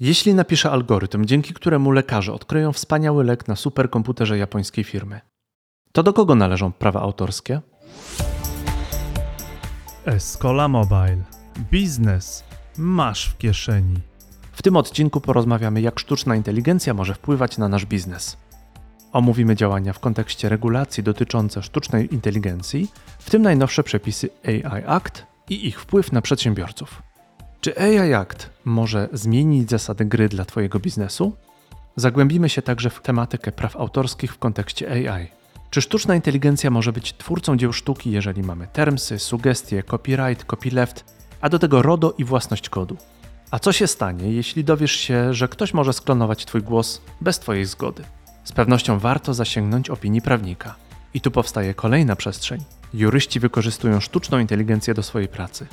Jeśli napiszę algorytm, dzięki któremu lekarze odkryją wspaniały lek na superkomputerze japońskiej firmy, to do kogo należą prawa autorskie? Escola Mobile. Biznes masz w kieszeni. W tym odcinku porozmawiamy, jak sztuczna inteligencja może wpływać na nasz biznes. Omówimy działania w kontekście regulacji dotyczące sztucznej inteligencji, w tym najnowsze przepisy AI Act i ich wpływ na przedsiębiorców. Czy AI Act może zmienić zasady gry dla Twojego biznesu? Zagłębimy się także w tematykę praw autorskich w kontekście AI. Czy sztuczna inteligencja może być twórcą dzieł sztuki, jeżeli mamy termsy, sugestie, copyright, copyleft, a do tego RODO i własność kodu? A co się stanie, jeśli dowiesz się, że ktoś może sklonować Twój głos bez Twojej zgody? Z pewnością warto zasięgnąć opinii prawnika. I tu powstaje kolejna przestrzeń. Juryści wykorzystują sztuczną inteligencję do swojej pracy.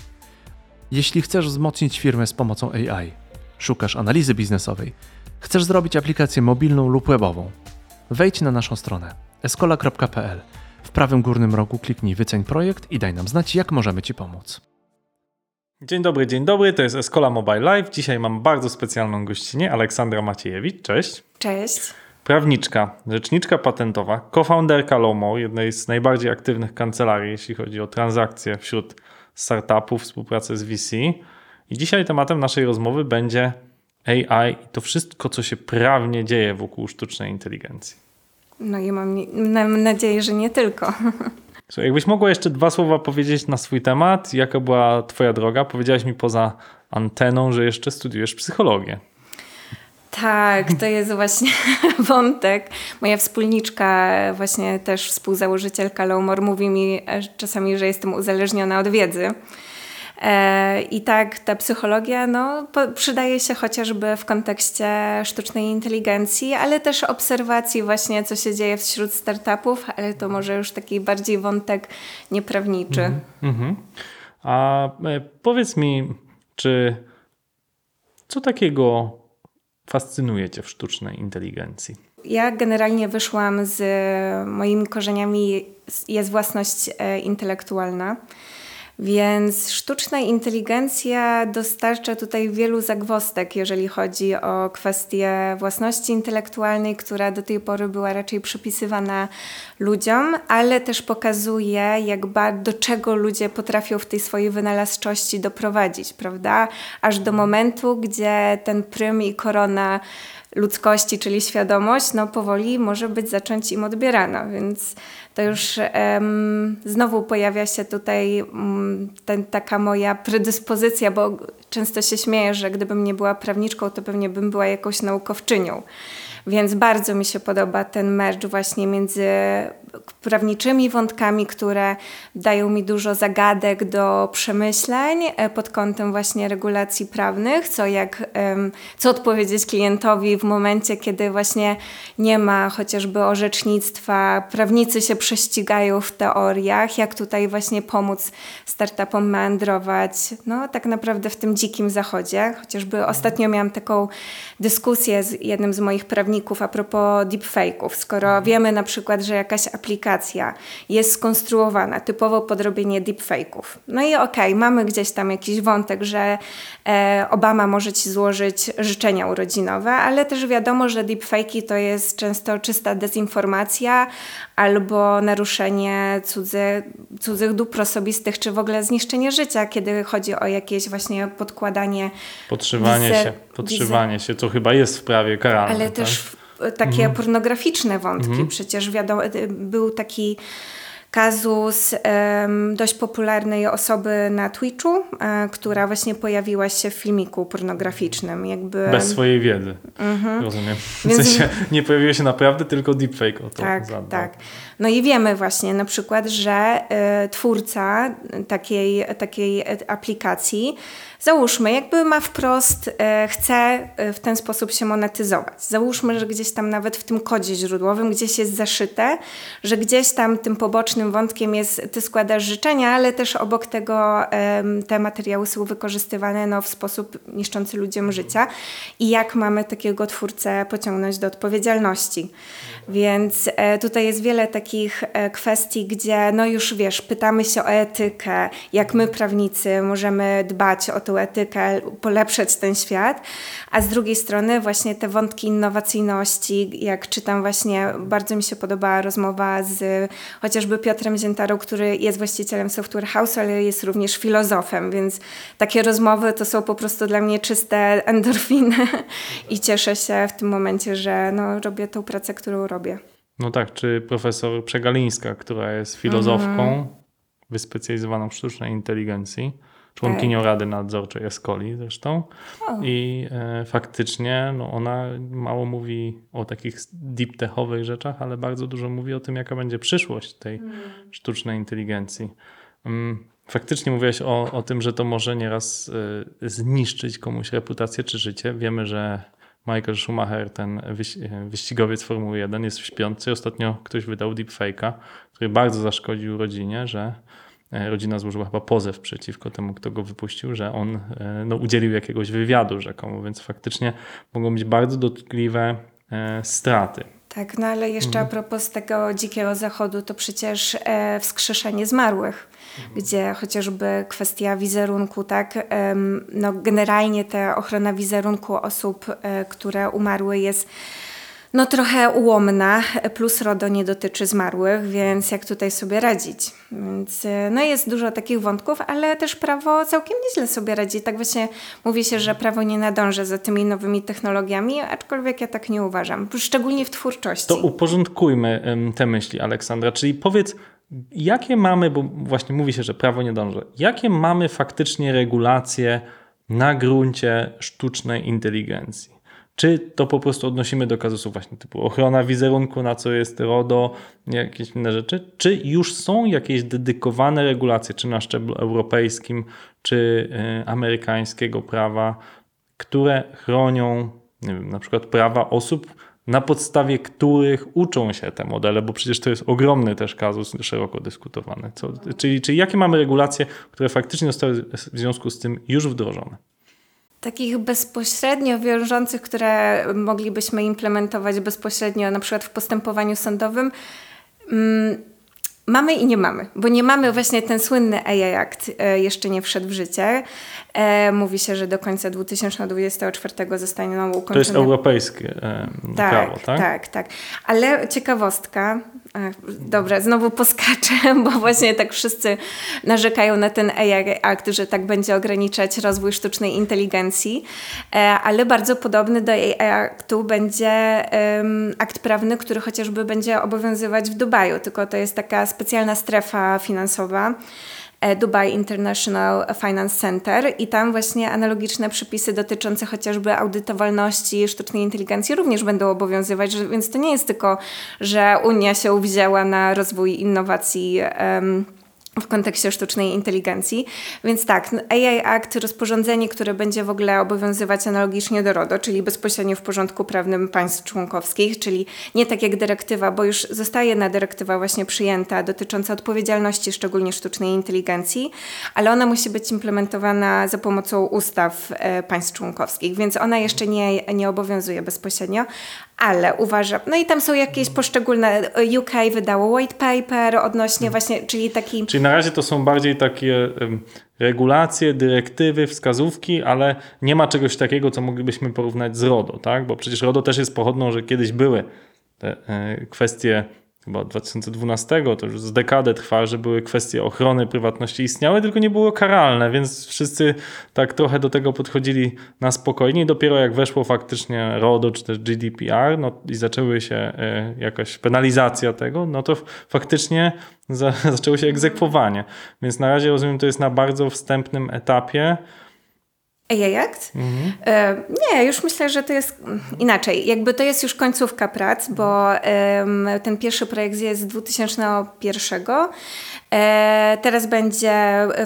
Jeśli chcesz wzmocnić firmę z pomocą AI, szukasz analizy biznesowej, chcesz zrobić aplikację mobilną lub webową, wejdź na naszą stronę escola.pl. W prawym górnym rogu kliknij wyceń projekt i daj nam znać, jak możemy Ci pomóc. Dzień dobry, dzień dobry, to jest Escola Mobile Live. Dzisiaj mam bardzo specjalną gościnę, Aleksandra Maciejewicz. Cześć. Cześć. Prawniczka, rzeczniczka patentowa, co-founderka Lomo, jednej z najbardziej aktywnych kancelarii, jeśli chodzi o transakcje wśród startupów, współpracę z VC. I dzisiaj tematem naszej rozmowy będzie AI i to wszystko, co się prawnie dzieje wokół sztucznej inteligencji. No i mam, mam nadzieję, że nie tylko. So, jakbyś mogła jeszcze dwa słowa powiedzieć na swój temat, jaka była Twoja droga? Powiedziałaś mi poza anteną, że jeszcze studiujesz psychologię. Tak, to jest właśnie wątek. Moja wspólniczka, właśnie też współzałożycielka Lowmore, mówi mi czasami, że jestem uzależniona od wiedzy. E, I tak ta psychologia no, przydaje się chociażby w kontekście sztucznej inteligencji, ale też obserwacji właśnie, co się dzieje wśród startupów, ale to może już taki bardziej wątek nieprawniczy. Mm -hmm. A e, powiedz mi, czy co takiego fascynuje Cię w sztucznej inteligencji? Ja generalnie wyszłam z moimi korzeniami, jest własność e, intelektualna. Więc sztuczna inteligencja dostarcza tutaj wielu zagwostek, jeżeli chodzi o kwestię własności intelektualnej, która do tej pory była raczej przypisywana ludziom, ale też pokazuje, jak do czego ludzie potrafią w tej swojej wynalazczości doprowadzić, prawda? Aż do momentu, gdzie ten prym i korona ludzkości, czyli świadomość, no powoli może być zacząć im odbierana, więc to już um, znowu pojawia się tutaj um, ten, taka moja predyspozycja, bo często się śmieję, że gdybym nie była prawniczką, to pewnie bym była jakąś naukowczynią. Więc bardzo mi się podoba ten merge właśnie między prawniczymi wątkami, które dają mi dużo zagadek do przemyśleń e, pod kątem właśnie regulacji prawnych, co jak, co odpowiedzieć klientowi w momencie, kiedy właśnie nie ma chociażby orzecznictwa, prawnicy się prześcigają w teoriach, jak tutaj właśnie pomóc startupom meandrować, no tak naprawdę w tym dzikim zachodzie. Chociażby ostatnio miałam taką dyskusję z jednym z moich prawników a propos deepfake'ów. Skoro mhm. wiemy na przykład, że jakaś aplikacja jest skonstruowana typowo pod robienie deepfake'ów. No i okej, okay, mamy gdzieś tam jakiś wątek, że e, Obama może ci złożyć życzenia urodzinowe, ale też wiadomo, że deepfake'i to jest często czysta dezinformacja albo naruszenie cudzy, cudzych dóbr osobistych, czy w ogóle zniszczenie życia, kiedy chodzi o jakieś właśnie podkładanie. Podszywanie wizy, się, podszywanie wizy. się, co chyba jest w prawie karalnym. Ale tak? też takie mhm. pornograficzne wątki. Mhm. Przecież wiadomo, y, był taki kazus um, dość popularnej osoby na Twitchu, e, która właśnie pojawiła się w filmiku pornograficznym. Jakby... Bez swojej wiedzy. Mhm. Rozumiem. W Więc... sensie nie pojawiła się naprawdę, tylko deepfake o to Tak, zadbał. tak. No i wiemy właśnie na przykład, że y, twórca takiej, takiej aplikacji Załóżmy, jakby ma wprost, e, chce e, w ten sposób się monetyzować. Załóżmy, że gdzieś tam nawet w tym kodzie źródłowym gdzieś jest zaszyte, że gdzieś tam tym pobocznym wątkiem jest, ty składasz życzenia, ale też obok tego te materiały są wykorzystywane no, w sposób niszczący ludziom życia i jak mamy takiego twórcę pociągnąć do odpowiedzialności. Więc e, tutaj jest wiele takich e, kwestii, gdzie no już wiesz, pytamy się o etykę, jak my prawnicy możemy dbać o tę etykę, polepszać ten świat, a z drugiej strony właśnie te wątki innowacyjności, jak czytam właśnie, bardzo mi się podobała rozmowa z chociażby Piotrem Ziętarą, który jest właścicielem Software House, ale jest również filozofem, więc takie rozmowy to są po prostu dla mnie czyste endorfiny i cieszę się w tym momencie, że no, robię tą pracę, którą robię. No tak, czy profesor Przegalińska, która jest filozofką mhm. wyspecjalizowaną w sztucznej inteligencji, członkinią tak. Rady Nadzorczej Escoli zresztą. O. I e, faktycznie no, ona mało mówi o takich deep techowych rzeczach, ale bardzo dużo mówi o tym, jaka będzie przyszłość tej hmm. sztucznej inteligencji. Um, faktycznie mówiłaś o, o tym, że to może nieraz e, zniszczyć komuś reputację czy życie. Wiemy, że Michael Schumacher, ten wyścigowiec Formuły 1, jest w śpiący. Ostatnio ktoś wydał deepfake'a, który bardzo zaszkodził rodzinie, że e, rodzina złożyła chyba pozew przeciwko temu, kto go wypuścił, że on e, no, udzielił jakiegoś wywiadu rzekomo, więc faktycznie mogą być bardzo dotkliwe e, straty. Tak, no ale jeszcze mhm. a propos tego dzikiego zachodu, to przecież e, wskrzeszenie zmarłych. Gdzie chociażby kwestia wizerunku, tak, e, no generalnie ta ochrona wizerunku osób, e, które umarły jest no trochę ułomna, plus RODO nie dotyczy zmarłych, więc jak tutaj sobie radzić? Więc no jest dużo takich wątków, ale też prawo całkiem nieźle sobie radzi. Tak właśnie mówi się, że prawo nie nadąża za tymi nowymi technologiami, aczkolwiek ja tak nie uważam, szczególnie w twórczości. To uporządkujmy te myśli, Aleksandra, czyli powiedz, jakie mamy, bo właśnie mówi się, że prawo nie dąży, jakie mamy faktycznie regulacje na gruncie sztucznej inteligencji? Czy to po prostu odnosimy do kazusów właśnie typu ochrona wizerunku, na co jest RODO, jakieś inne rzeczy? Czy już są jakieś dedykowane regulacje, czy na szczeblu europejskim, czy y, amerykańskiego prawa, które chronią nie wiem, na przykład prawa osób, na podstawie których uczą się te modele, bo przecież to jest ogromny też kazus, szeroko dyskutowany. Co, czyli, czyli jakie mamy regulacje, które faktycznie zostały w związku z tym już wdrożone? takich bezpośrednio wiążących, które moglibyśmy implementować bezpośrednio na przykład w postępowaniu sądowym, mm, mamy i nie mamy, bo nie mamy właśnie ten słynny AI Act, e, jeszcze nie wszedł w życie. E, mówi się, że do końca 2024 zostanie nam ukończony. To jest europejskie e, tak, prawo, tak? Tak, tak. Ale ciekawostka, dobra, znowu poskaczę, bo właśnie tak wszyscy narzekają na ten AI Act, że tak będzie ograniczać rozwój sztucznej inteligencji, ale bardzo podobny do AI Actu będzie akt prawny, który chociażby będzie obowiązywać w Dubaju, tylko to jest taka specjalna strefa finansowa, E, Dubai International Finance Center i tam właśnie analogiczne przepisy dotyczące chociażby audytowalności sztucznej inteligencji również będą obowiązywać, więc to nie jest tylko, że Unia się uwzięła na rozwój innowacji um, w kontekście sztucznej inteligencji. Więc tak, AI Act, rozporządzenie, które będzie w ogóle obowiązywać analogicznie do RODO, czyli bezpośrednio w porządku prawnym państw członkowskich, czyli nie tak jak dyrektywa, bo już zostaje jedna dyrektywa właśnie przyjęta dotycząca odpowiedzialności szczególnie sztucznej inteligencji, ale ona musi być implementowana za pomocą ustaw e, państw członkowskich, więc ona jeszcze nie, nie obowiązuje bezpośrednio, ale uważam, no i tam są jakieś poszczególne, UK wydało white paper odnośnie właśnie, czyli taki... Czyli na razie to są bardziej takie regulacje, dyrektywy, wskazówki, ale nie ma czegoś takiego, co moglibyśmy porównać z RODO, tak? Bo przecież RODO też jest pochodną, że kiedyś były te e, kwestie chyba od 2012, to już z dekadę trwa, że były kwestie ochrony prywatności istniały, tylko nie było karalne, więc wszyscy tak trochę do tego podchodzili na spokojnie i dopiero jak weszło faktycznie RODO czy też GDPR no, i zaczęły się y, jakaś penalizacja tego, no to faktycznie za, zaczęło się egzekwowanie. Więc na razie rozumiem, to jest na bardzo wstępnym etapie. Act? Mhm. E, nie, już myślę, że to jest inaczej. Jakby to jest już końcówka prac, bo ten pierwszy projekt jest z 2001. E, teraz będzie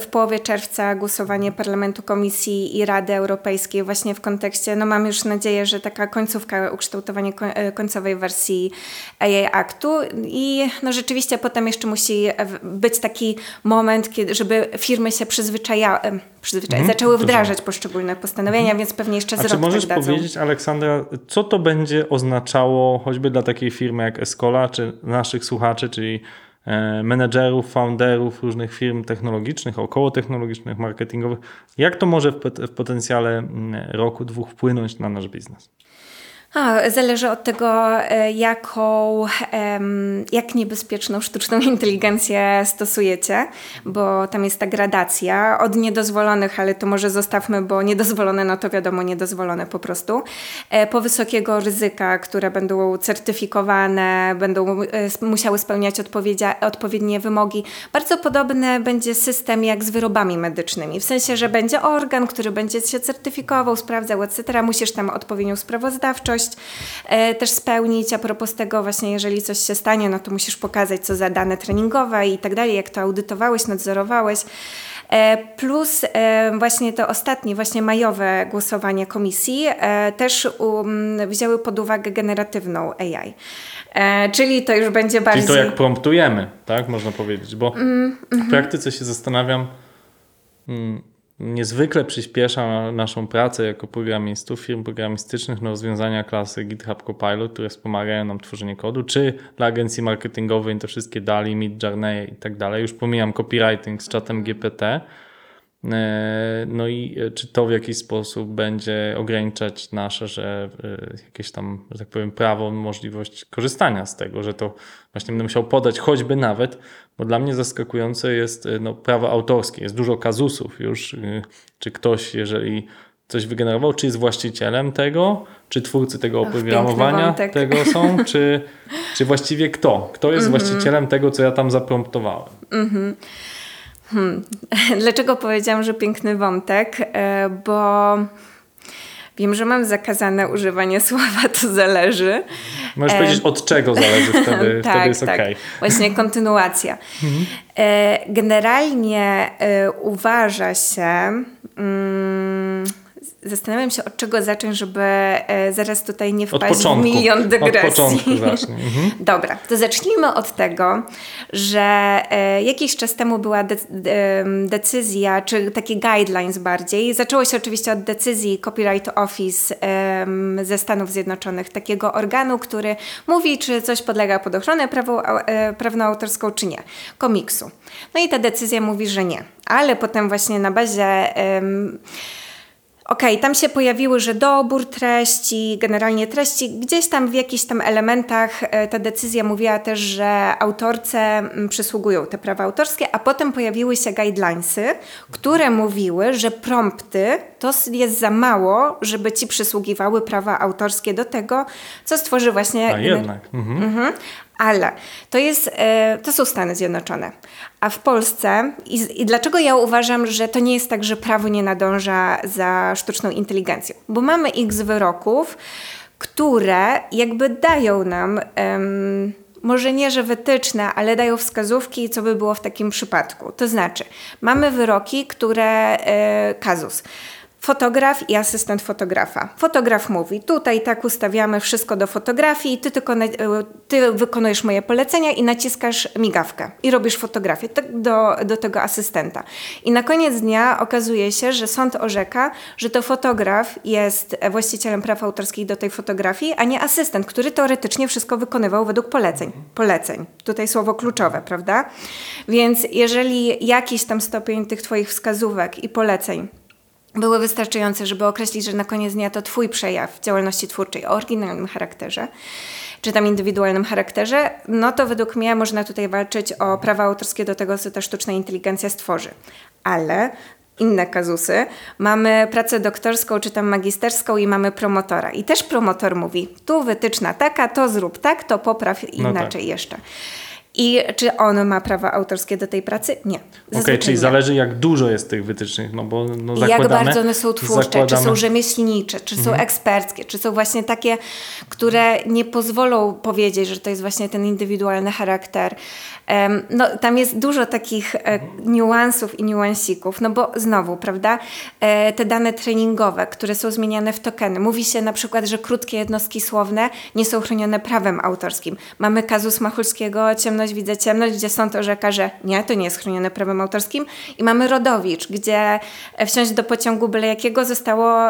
w połowie czerwca głosowanie Parlamentu Komisji i Rady Europejskiej właśnie w kontekście, no mam już nadzieję, że taka końcówka, ukształtowanie e, końcowej wersji AI Aktu. I no rzeczywiście potem jeszcze musi być taki moment, kiedy, żeby firmy się przyzwyczajały, przyzwyczaj, hmm, zaczęły wdrażać poszczególne postanowienia, hmm. więc pewnie jeszcze A czy możesz tak powiedzieć, Aleksandra, co to będzie oznaczało choćby dla takiej firmy jak Escola, czy naszych słuchaczy, czyli menedżerów, founderów różnych firm technologicznych, około technologicznych, marketingowych. Jak to może w potencjale mm, roku, dwóch wpłynąć na nasz biznes? A, zależy od tego, e, jaką, jak niebezpieczną sztuczną inteligencję stosujecie, bo tam jest ta gradacja od niedozwolonych, ale to może zostawmy, bo niedozwolone, no to wiadomo, niedozwolone po prostu, e, po wysokiego ryzyka, które będą certyfikowane, będą e, musiały spełniać odpowiednie wymogi. Bardzo podobny będzie system jak z wyrobami medycznymi, w sensie, że będzie organ, który będzie się certyfikował, sprawdzał, etc. Musisz tam odpowiednią sprawozdawczość, e, też spełnić. A propos tego właśnie, jeżeli coś się stanie, no to musisz pokazać, co za dane treningowe i tak dalej, jak to audytowałeś, nadzorowałeś. E, plus e, właśnie to ostatnie, właśnie majowe głosowanie komisji też um, wzięły pod uwagę generatywną AI. Czyli to już będzie bardziej... Czyli to jak promptujemy, tak można powiedzieć, bo mm, w mhm. praktyce się zastanawiam, mm, niezwykle przyspiesza naszą pracę jako programistów, firm programistycznych na rozwiązania klasy GitHub Copilot, które wspomagają nam tworzenie kodu, czy dla agencji marketingowej te wszystkie DALI, Mid Journey i tak dalej. Już pomijam copywriting z czatem GPT, no i e, czy to w jakiś sposób będzie ograniczać nasze, że e, jakieś tam, że tak powiem, prawo, możliwość korzystania z tego, że to właśnie będę musiał podać choćby nawet, bo dla mnie zaskakujące jest no, prawo autorskie. Jest dużo kazusów już, czy ktoś, jeżeli coś wygenerował, czy jest właścicielem tego, czy twórcy tego oprogramowania tego są, czy, czy właściwie kto? Kto jest mm -hmm. właścicielem tego, co ja tam zapromptowałem? Mm -hmm. Hmm. Dlaczego powiedziałam, że piękny wątek? E, bo wiem, że mam zakazane używanie słowa to zależy. Możesz e... powiedzieć od czego zależy, wtedy, tak, wtedy jest tak. ok. Właśnie kontynuacja. Mhm. E, generalnie e, uważa się... Mm, zastanawiam się, od czego zacząć, żeby e, zaraz tutaj nie wpaść w milion dygresji. Od początku. Mhm. Dobra, to zacznijmy od tego, że e, jakiś czas temu była de decyzja, czy takie guidelines bardziej. Zaczęło się oczywiście od decyzji Copyright Office ze Stanów Zjednoczonych, takiego organu, który mówi, czy coś podlega pod ochronę prawo, e, prawną autorską, czy nie, komiksu. No i ta decyzja mówi, że nie. Ale potem właśnie na bazie Okej, okay, tam się pojawiły, że dobór treści, generalnie treści, gdzieś tam w jakichś tam elementach e, ta decyzja mówiła też, że autorce mm, przysługują te prawa autorskie, a potem pojawiły się guidelinesy, które mówiły, że prompty to jest za mało, żeby ci przysługiwały prawa autorskie do tego, co stworzy właśnie... A jednak. Mhm. Mhm. Ale to, jest, e, to są Stany Zjednoczone. A w Polsce, i, i, dlaczego ja uważam, że to nie jest tak, że prawo nie nadąża za sztuczną inteligencją? Bo mamy x wyroków, które jakby dają nam, um, może nie, że wytyczne, ale dają wskazówki, co by było w takim przypadku. To znaczy, mamy wyroki, które, e, kazus fotograf i asystent fotografa. Fotograf mówi, tutaj tak ustawiamy wszystko do fotografii, ty tylko e, ty wykonujesz moje polecenia i naciskasz migawkę i robisz fotografię tak do, do tego asystenta. I na koniec dnia okazuje się, że sąd orzeka, że to fotograf jest właścicielem praw autorskich do tej fotografii, a nie asystent, który teoretycznie wszystko wykonywał według poleceń. Poleceń. Tutaj słowo kluczowe, prawda? Więc jeżeli jakiś tam stopień tych twoich wskazówek i poleceń były wystarczające, żeby określić, że na koniec dnia to Twój przejaw działalności twórczej o oryginalnym charakterze, czy tam indywidualnym charakterze, no to według mnie można tutaj walczyć o prawa autorskie do tego, co ta sztuczna inteligencja stworzy. Ale inne kazusy. Mamy pracę doktorską czy tam magisterską i mamy promotora. I też promotor mówi, tu wytyczna taka, to zrób tak, to popraw inaczej no tak. jeszcze. I czy on ma prawa autorskie do tej pracy? Nie. Okej, Zazwyczaj czyli nie. zależy jak dużo jest tych wytycznych, no bo no, I Jak zakładamy, bardzo one są twórcze, czy zakładamy- są rzemieślnicze, czy są eksperckie, czy są właśnie takie, które nie pozwolą powiedzieć, że to jest właśnie ten indywidualny charakter. No, tam jest dużo takich e, niuansów i niuansików, no bo znowu, prawda, e, te dane treningowe, które są zmieniane w tokeny. Mówi się na przykład, że krótkie jednostki słowne nie są chronione prawem autorskim. Mamy kazus Machulskiego, ciemność widzę ciemność, gdzie sąd orzeka, że nie, to nie jest chronione prawem autorskim. I mamy Rodowicz, gdzie e, wsiąść do pociągu byle jakiego zostało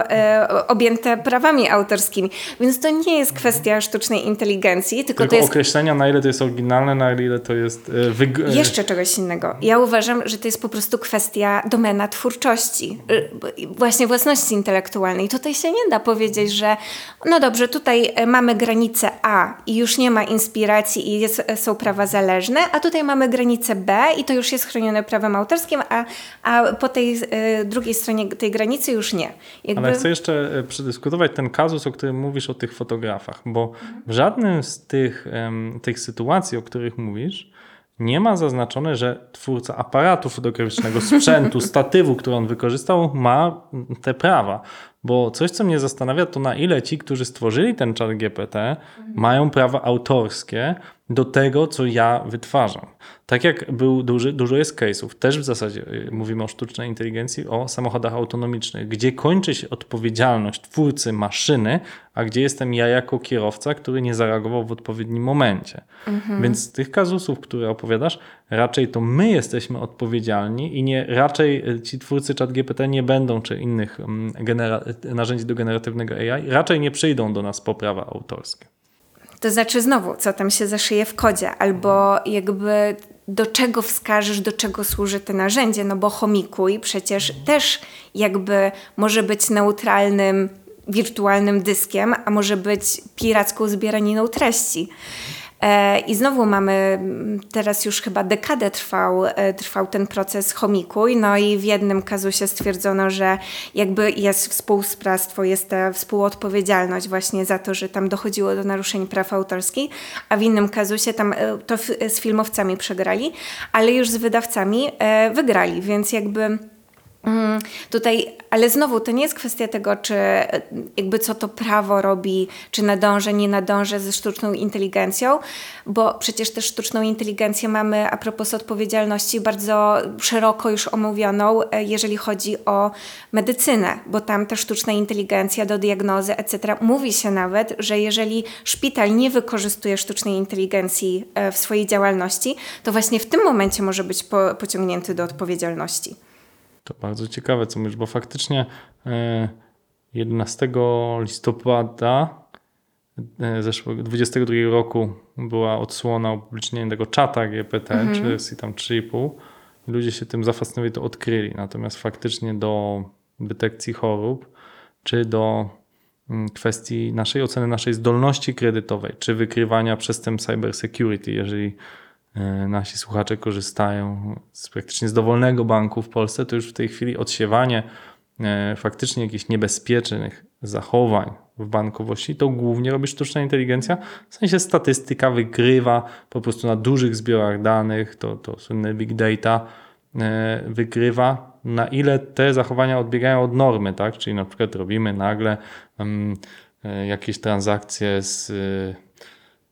objęte prawami autorskimi. Więc to nie jest kwestia sztucznej inteligencji, tylko, Tylko to jest określenia, na ile to jest oryginalne, na ile to jest wyg- e, jeszcze czegoś innego. Ja uważam, że to jest po prostu kwestia domena twórczości, y, właśnie własności intelektualnej. Tutaj się nie da powiedzieć, że no dobrze, tutaj mamy granicę A i już nie ma inspiracji i jest, są prawa zależne, a tutaj mamy granicę B i to już jest chronione prawem autorskim, a, a po tej drugiej stronie tej granicy już nie. Jakby... Ale chcę jeszcze przedyskutować ten kazus, o którym mówisz o tych fotografach, bo w żadnym z tych, tych sytuacji, o których mówisz, nie ma zaznaczone, że twórca aparatu fotograficznego, sprzętu, statywu, który on wykorzystał, ma te prawa. Bo coś, co mnie zastanawia, to na ile ci, którzy stworzyli ten czat GPT, mają prawa autorskie do tego, co ja wytwarzam. Tak jak był duży, dużo jest case'ów, też w zasadzie y, mówimy o sztucznej inteligencji, o samochodach autonomicznych, gdzie kończy się odpowiedzialność twórcy maszyny, a gdzie jestem ja jako kierowca, który nie zareagował w odpowiednim momencie. Więc z tych kazusów, które opowiadasz, raczej to my jesteśmy odpowiedzialni i nie raczej y, ci twórcy ChatGPT nie będą, czy innych mm, genera- narzędzi do generatywnego AI, raczej nie przyjdą do nas po prawa autorskie. To znaczy znowu, co tam się zaszyje w kodzie, albo jakby do czego wskażesz, do czego służy to narzędzie, no bo chomikuj przecież też jakby może być neutralnym, wirtualnym dyskiem, a może być piracką zbieraniną treści. E, I znowu mamy, teraz już chyba dekadę trwał, e, trwał ten proces chomikuj, no i w jednym kazusie stwierdzono, że jakby jest współsprawstwo, jest ta współodpowiedzialność właśnie za to, że tam dochodziło do naruszeń praw autorskich, a w innym kazusie tam e, to z filmowcami przegrali, ale już z wydawcami wygrali, więc jakby... Mm, Tutaj, ale znowu to nie jest kwestia tego, czy e, jakby co to prawo robi, czy nadąża, nie nadąża ze sztuczną inteligencją, bo przecież też sztuczną inteligencję mamy a propos odpowiedzialności bardzo szeroko już omówioną, e, jeżeli chodzi o medycynę, bo tam ta sztuczna inteligencja do diagnozy, etc. Mówi się nawet, że jeżeli szpital nie wykorzystuje sztucznej inteligencji e, w swojej działalności, to właśnie w tym momencie może być po, pociągnięty do odpowiedzialności. To bardzo ciekawe, co mówisz, bo faktycznie e, 11 listopada e, zeszłego 22 roku była odsłona upublicznienia tego czata GPT, czy wersji tam 3,5. I Ludzie się tym zafascynowali, to odkryli. Natomiast faktycznie do detekcji chorób, czy do mm, kwestii naszej oceny, naszej zdolności kredytowej, czy wykrywania przestępstw cybersecurity, jeżeli e, nasi słuchacze korzystają z praktycznie z dowolnego banku w Polsce, to już w tej chwili odsiewanie e, faktycznie jakichś niebezpiecznych zachowań w bankowości, to głównie robi sztuczna inteligencja. W sensie statystyka wykrywa po prostu na dużych zbiorach danych, to, to słynne big data, e, wykrywa na ile te zachowania odbiegają od normy, tak? Czyli na przykład robimy nagle mm, e, jakieś transakcje z e,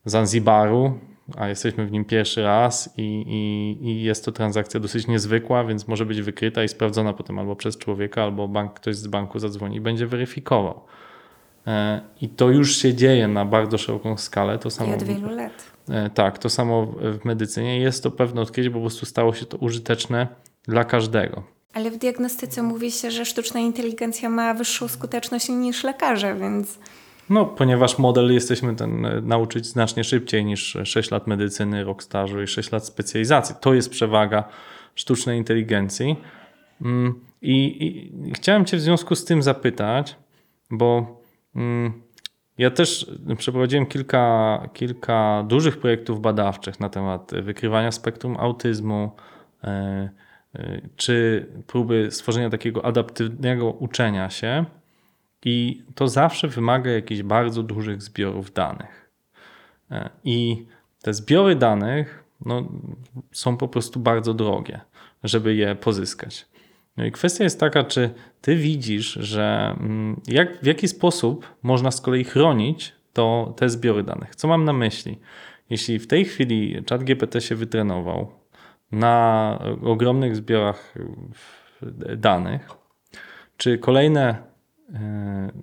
Zanzibaru, a jesteśmy w nim pierwszy raz i, i, i jest to transakcja dosyć niezwykła, więc może być wykryta i sprawdzona potem albo przez człowieka, albo bank, ktoś z banku zadzwoni i będzie weryfikował. E, I to już się dzieje na bardzo szeroką skalę. To I samo od wielu lat. E, Tak, to samo w medycynie. Jest to pewne odkrycie, po prostu stało się to użyteczne dla każdego. Ale w diagnostyce mówi się, że sztuczna inteligencja ma wyższą skuteczność niż lekarze, więc No, ponieważ model jesteśmy ten e, nauczyć znacznie szybciej niż 6 lat medycyny, rok stażu i 6 lat specjalizacji. To jest przewaga sztucznej inteligencji. Mm, I, i chciałem Cię w związku z tym zapytać, bo mm, ja też przeprowadziłem kilka, kilka dużych projektów badawczych na temat wykrywania spektrum autyzmu, e, e, czy próby stworzenia takiego adaptywnego uczenia się. I to zawsze wymaga jakichś bardzo dużych zbiorów danych. E, I te zbiory danych no, są po prostu bardzo drogie, żeby je pozyskać. No i kwestia jest taka, czy ty widzisz, że mm, jak, w jaki sposób można z kolei chronić to, te zbiory danych. Co mam na myśli? Jeśli w tej chwili ChatGPT się wytrenował na ogromnych zbiorach danych, czy kolejne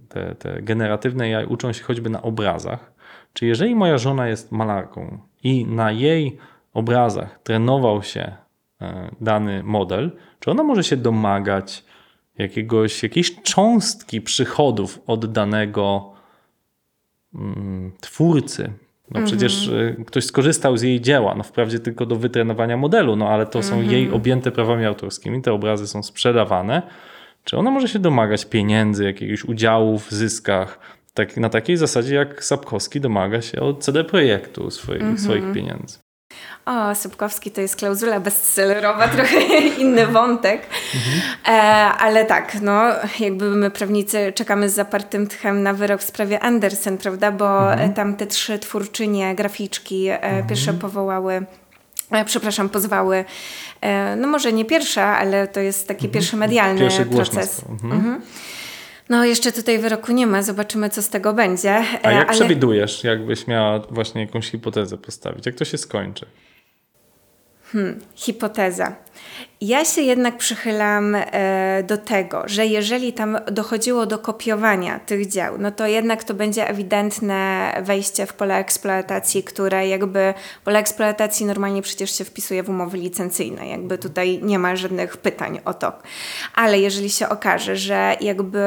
te, te generatywne AI uczą się choćby na obrazach, czy jeżeli moja żona jest malarką i na jej obrazach trenował się e, dany model, czy ona może się domagać jakiegoś, jakiejś cząstki przychodów od danego mm, twórcy? No mhm. przecież e, ktoś skorzystał z jej dzieła, no wprawdzie tylko do wytrenowania modelu, no ale to są mhm. jej objęte prawami autorskimi, te obrazy są sprzedawane. Czy ona może się domagać pieniędzy, jakiegoś udziału w zyskach, tak, na takiej zasadzie jak Sapkowski domaga się od CD Projektu swoich, mm -hmm. swoich pieniędzy. O, Sapkowski to jest klauzula bestsellerowa, trochę inny wątek. Mhm. E, ale tak, no, jakby my prawnicy czekamy z zapartym tchem na wyrok w sprawie Andersen, prawda? Bo mhm. tam te trzy twórczynie, graficzki e, mhm. pierwsze powołały przepraszam, pozwały, e, no może nie pierwsza, ale to jest taki mhm. pierwszy medialny pierwszy proces. Mhm. mhm. No, jeszcze tutaj wyroku nie ma, zobaczymy, co z tego będzie. A jak ale... przewidujesz, jakbyś miała właśnie jakąś hipotezę postawić? Jak to się skończy? Hmm, hipoteza. Ja się jednak przychylam e, do tego, że jeżeli tam dochodziło do kopiowania tych dział, no to jednak to będzie ewidentne wejście w pole eksploatacji, które jakby pole eksploatacji normalnie przecież się wpisuje w umowy licencyjne, jakby tutaj nie ma żadnych pytań o to. Ale jeżeli się okaże, że jakby.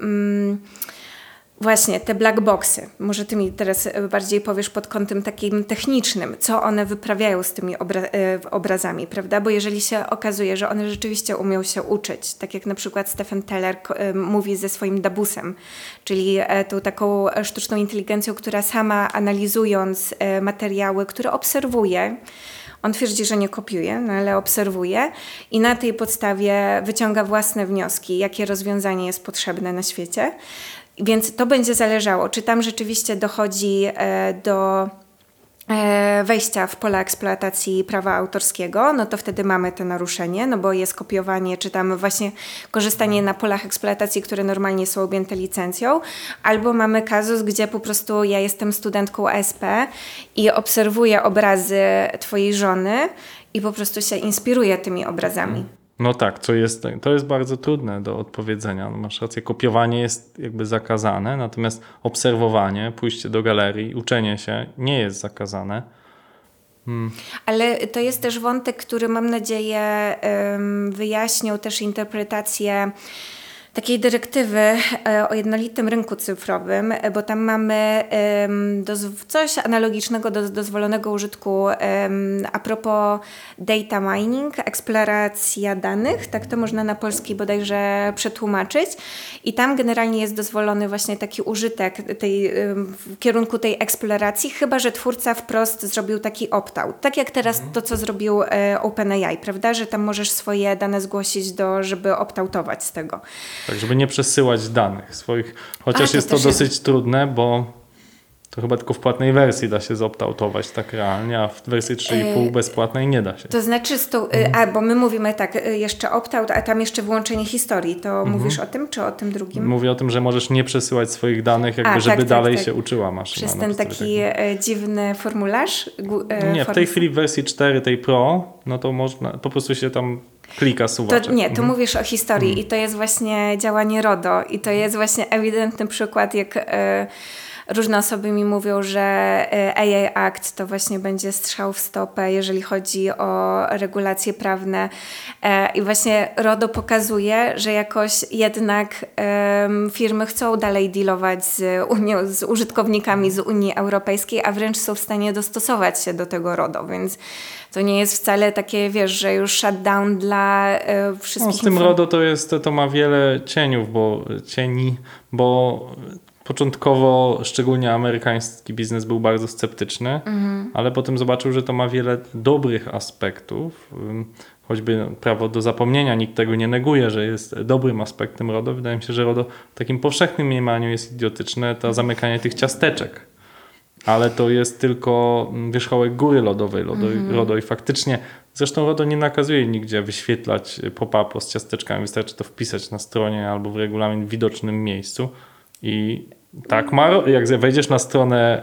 Mm, Właśnie, te black boxy. Może ty mi teraz e, bardziej powiesz pod kątem takim technicznym, co one wyprawiają z tymi obra e, obrazami, prawda? Bo jeżeli się okazuje, że one rzeczywiście umią się uczyć, tak jak na przykład Stephen Teller e, mówi ze swoim Dabusem, czyli tą taką sztuczną inteligencją, która sama analizując materiały, które obserwuje, on twierdzi, że nie kopiuje, no ale obserwuje i na tej podstawie wyciąga własne wnioski, jakie rozwiązanie jest potrzebne na świecie. Więc to będzie zależało, czy tam rzeczywiście dochodzi e, do e, wejścia w pola eksploatacji prawa autorskiego, no to wtedy mamy to naruszenie, no bo jest kopiowanie, czy tam właśnie korzystanie na polach eksploatacji, które normalnie są objęte licencją, albo mamy kazus, gdzie po prostu ja jestem studentką SP i obserwuję obrazy twojej żony i po prostu się inspiruję tymi obrazami. No tak, to jest, to jest bardzo trudne do odpowiedzenia. No masz rację, kopiowanie jest jakby zakazane, natomiast obserwowanie, pójście do galerii, uczenie się nie jest zakazane. Hmm. Ale to jest też wątek, który mam nadzieję wyjaśnił też interpretację takiej dyrektywy e, o jednolitym rynku cyfrowym, e, bo tam mamy coś analogicznego do dozwolonego użytku a propos data mining, eksploracja danych, tak to można na polski bodajże przetłumaczyć. I tam generalnie jest dozwolony właśnie taki użytek tej, w kierunku tej eksploracji, chyba że twórca wprost zrobił taki opt-out. Tak jak teraz to, co zrobił e, OpenAI, prawda, że tam możesz swoje dane zgłosić do, żeby opt-outować z tego. Tak, żeby nie przesyłać danych swoich. Chociaż A, to jest to dosyć jest... trudne, bo to chyba tylko w płatnej wersji da się zoptautować tak realnie, a w wersji 3,5 e, bezpłatnej nie da się. To znaczy, z tą, mhm. a bo my mówimy tak, e, jeszcze opt-out, a tam jeszcze włączenie historii. To mhm. mówisz o tym, czy o tym drugim? Mówię o tym, że możesz nie przesyłać swoich danych, jakby, a, żeby tak, dalej tak, się uczyła maszyna. Przez ten taki tak. dziwny formularz? Nie, w tej chwili w wersji 4 tej Pro, no to można, po prostu się tam klika suwaczek. To, nie, tu mhm. mówisz o historii mhm. i to jest właśnie działanie RODO i to jest właśnie ewidentny przykład, jak... Y różne osoby mi mówią, że e, AI Act to właśnie będzie strzał w stopę, jeżeli chodzi o regulacje prawne. E, I właśnie RODO pokazuje, że jakoś jednak firmy chcą dalej dealować z, Unią, z użytkownikami z Unii Europejskiej, a wręcz są w stanie dostosować się do tego RODO, więc to nie jest wcale takie, wiesz, że już shutdown dla e, wszystkich. No, z tym RODO to jest, to ma wiele cieniów, bo cieni, bo Początkowo szczególnie amerykański biznes był bardzo sceptyczny, mhm. ale potem zobaczył, że to ma wiele dobrych aspektów. Choćby prawo do zapomnienia, nikt tego nie neguje, że jest dobrym aspektem RODO. Wydaje mi się, że RODO w takim powszechnym mniemaniu jest idiotyczne, to zamykanie tych ciasteczek. ale to jest tylko wierzchołek góry lodowej. Lodo, Mhm. RODO i faktycznie, zresztą RODO nie nakazuje nigdzie wyświetlać pop-upu z ciasteczkami, wystarczy to wpisać na stronie albo w regulamin w widocznym miejscu i tak, ma, jak wejdziesz na stronę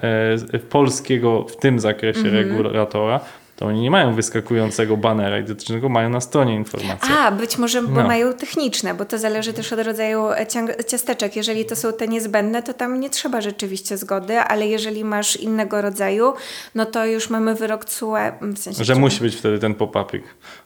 e, polskiego w tym zakresie Mhm. regulatora, to oni nie mają wyskakującego banera identycznego, mają na stronie informację. A, być może, bo No. mają techniczne, bo to zależy też od rodzaju e, ciasteczek. Jeżeli to są te niezbędne, to tam nie trzeba rzeczywiście zgody, ale jeżeli masz innego rodzaju, no to już mamy wyrok CUE. W sensie Że czy- musi być wtedy ten pop-upik.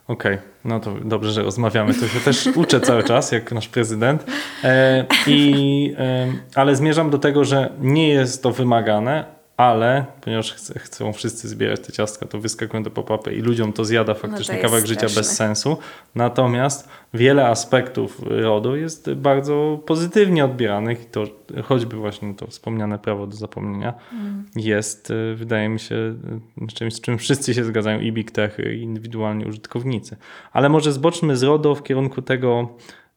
Okej, no to dobrze, że rozmawiamy. To się też uczę cały czas, jak nasz prezydent. E, i, e, ale zmierzam do tego, że nie jest to wymagane, ale ponieważ chce, chcą wszyscy zbierać te ciastka, to wyskakują te pop-upy i ludziom to zjada faktycznie jest kawałek życia bez sensu. Natomiast wiele aspektów RODO jest bardzo pozytywnie odbieranych i to choćby właśnie to wspomniane prawo do zapomnienia jest, y, wydaje mi się, y, czymś, z czym wszyscy się zgadzają i big tech, i indywidualni użytkownicy. Ale może zboczmy z RODO w kierunku tego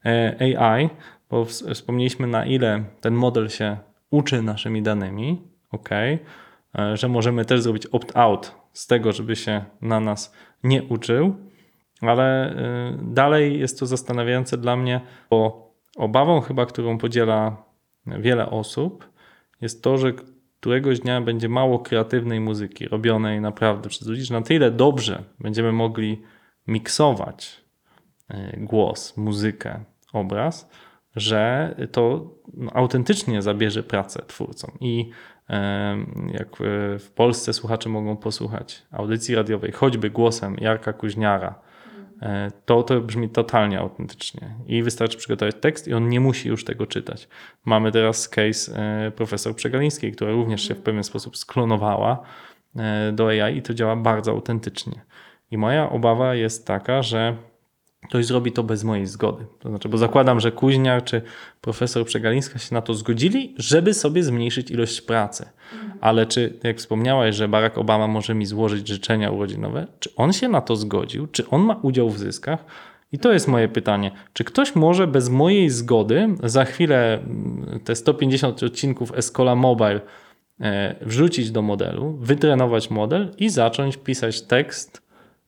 e, AI, bo ws- wspomnieliśmy na ile ten model się uczy naszymi danymi, ok, że możemy też zrobić opt-out z tego, żeby się na nas nie uczył, ale y, dalej jest to zastanawiające dla mnie, bo obawą chyba, którą podziela wiele osób, jest to, że któregoś dnia będzie mało kreatywnej muzyki robionej naprawdę przez ludzi, że na tyle dobrze będziemy mogli miksować y, głos, muzykę, obraz, że to no, autentycznie zabierze pracę twórcom. I jak e, w Polsce słuchacze mogą posłuchać audycji radiowej, choćby głosem Jarka Kuźniara, e, to to brzmi totalnie autentycznie. I wystarczy przygotować tekst i on nie musi już tego czytać. Mamy teraz case e, profesor Przegalińskiej, która również się w pewien sposób sklonowała do AI i to działa bardzo autentycznie. I moja obawa jest taka, że ktoś zrobi to bez mojej zgody. To znaczy, bo zakładam, że Kuźniar czy profesor Przegalińska się na to zgodzili, żeby sobie zmniejszyć ilość pracy. Ale czy, jak wspomniałaś, że Barack Obama może mi złożyć życzenia urodzinowe, czy on się na to zgodził? Czy on ma udział w zyskach? I to jest moje pytanie. Czy ktoś może bez mojej zgody za chwilę mm, te 150 odcinków Escola Mobile e, wrzucić do modelu, wytrenować model i zacząć pisać tekst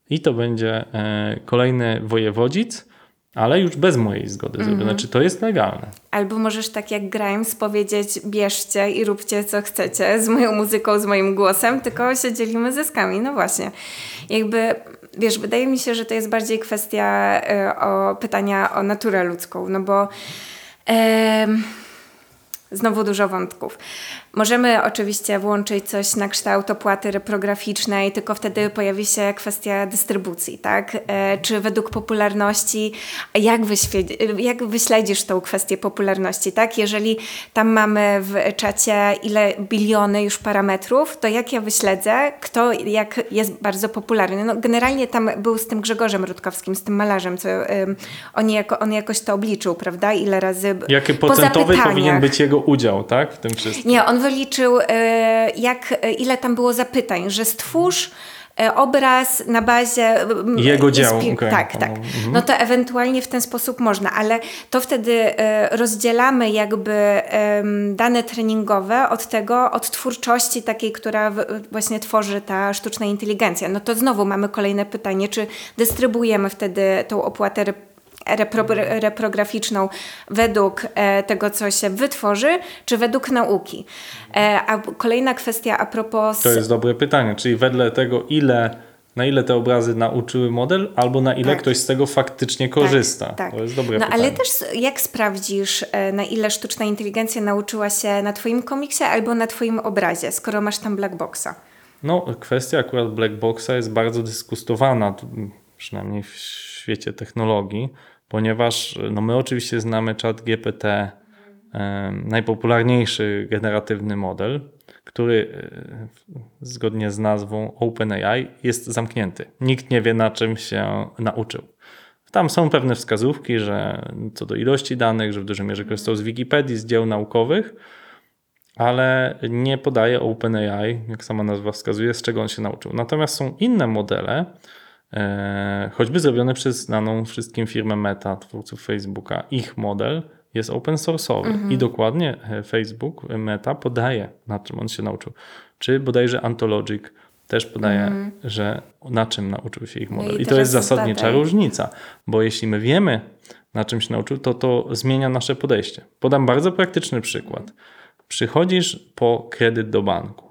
i to będzie e, kolejny wojewodzic, ale już bez mojej zgody zrobione. Czy to jest legalne? Albo możesz tak jak Grimes powiedzieć, bierzcie i róbcie co chcecie z moją muzyką, z moim głosem, tylko się dzielimy zyskami. No właśnie. Jakby, wiesz, wydaje mi się, że to jest bardziej kwestia y, o pytania o naturę ludzką, no bo em, znowu dużo wątków. Możemy oczywiście włączyć coś na kształt opłaty reprograficznej, tylko wtedy pojawi się kwestia dystrybucji, tak? E, czy według popularności, jak, wyświe- jak wyśledzisz tą kwestię popularności, tak? Jeżeli tam mamy w czacie ile biliony już parametrów, to jak ja wyśledzę, kto jak jest bardzo popularny? No, generalnie tam był z tym Grzegorzem Rutkowskim, z tym malarzem, co on, jako, on jakoś to obliczył, prawda? Ile razy... Jaki procentowy powinien być jego udział tak, w tym wszystkim? Nie, on wyliczył, e, jak, e, ile tam było zapytań, że stwórz e, obraz na bazie Jego dzieł, okej. Tak, tak. Mhm. No to ewentualnie w ten sposób można, ale to wtedy rozdzielamy jakby dane treningowe od tego, od twórczości takiej, która właśnie tworzy ta sztuczna inteligencja. No to znowu mamy kolejne pytanie, czy dystrybuujemy wtedy tą opłatę repro, reprograficzną według e, tego, co się wytworzy, czy według nauki. E, a kolejna kwestia a propos... To jest dobre pytanie. Czyli wedle tego, ile, na ile te obrazy nauczyły model, albo na ile Tak. ktoś z tego faktycznie korzysta. Tak, To jest dobre no, pytanie. ale też jak sprawdzisz, e, na ile sztuczna inteligencja nauczyła się na Twoim komiksie albo na Twoim obrazie, skoro masz tam black boxa? No, kwestia akurat black boxa jest bardzo dyskutowana, przynajmniej w świecie technologii, ponieważ no my oczywiście znamy chat GPT, najpopularniejszy generatywny model, który e, zgodnie z nazwą OpenAI jest zamknięty. Nikt nie wie, na czym się nauczył. Tam są pewne wskazówki, że co do ilości danych, że w dużej mierze korzystał z Wikipedii, z dzieł naukowych, ale nie podaje OpenAI, jak sama nazwa wskazuje, z czego on się nauczył. Natomiast są inne modele, choćby zrobione przez znaną wszystkim firmę Meta, twórców Facebooka. Ich model jest open source'owy i dokładnie e, Facebook, e, Meta podaje, na czym on się nauczył. Czy bodajże Antologic też podaje, że na czym nauczył się ich model. i I, to jest zasadnicza różnica, bo jeśli my wiemy, na czym się nauczył, to to zmienia nasze podejście. Podam bardzo praktyczny przykład. Przychodzisz po kredyt do banku.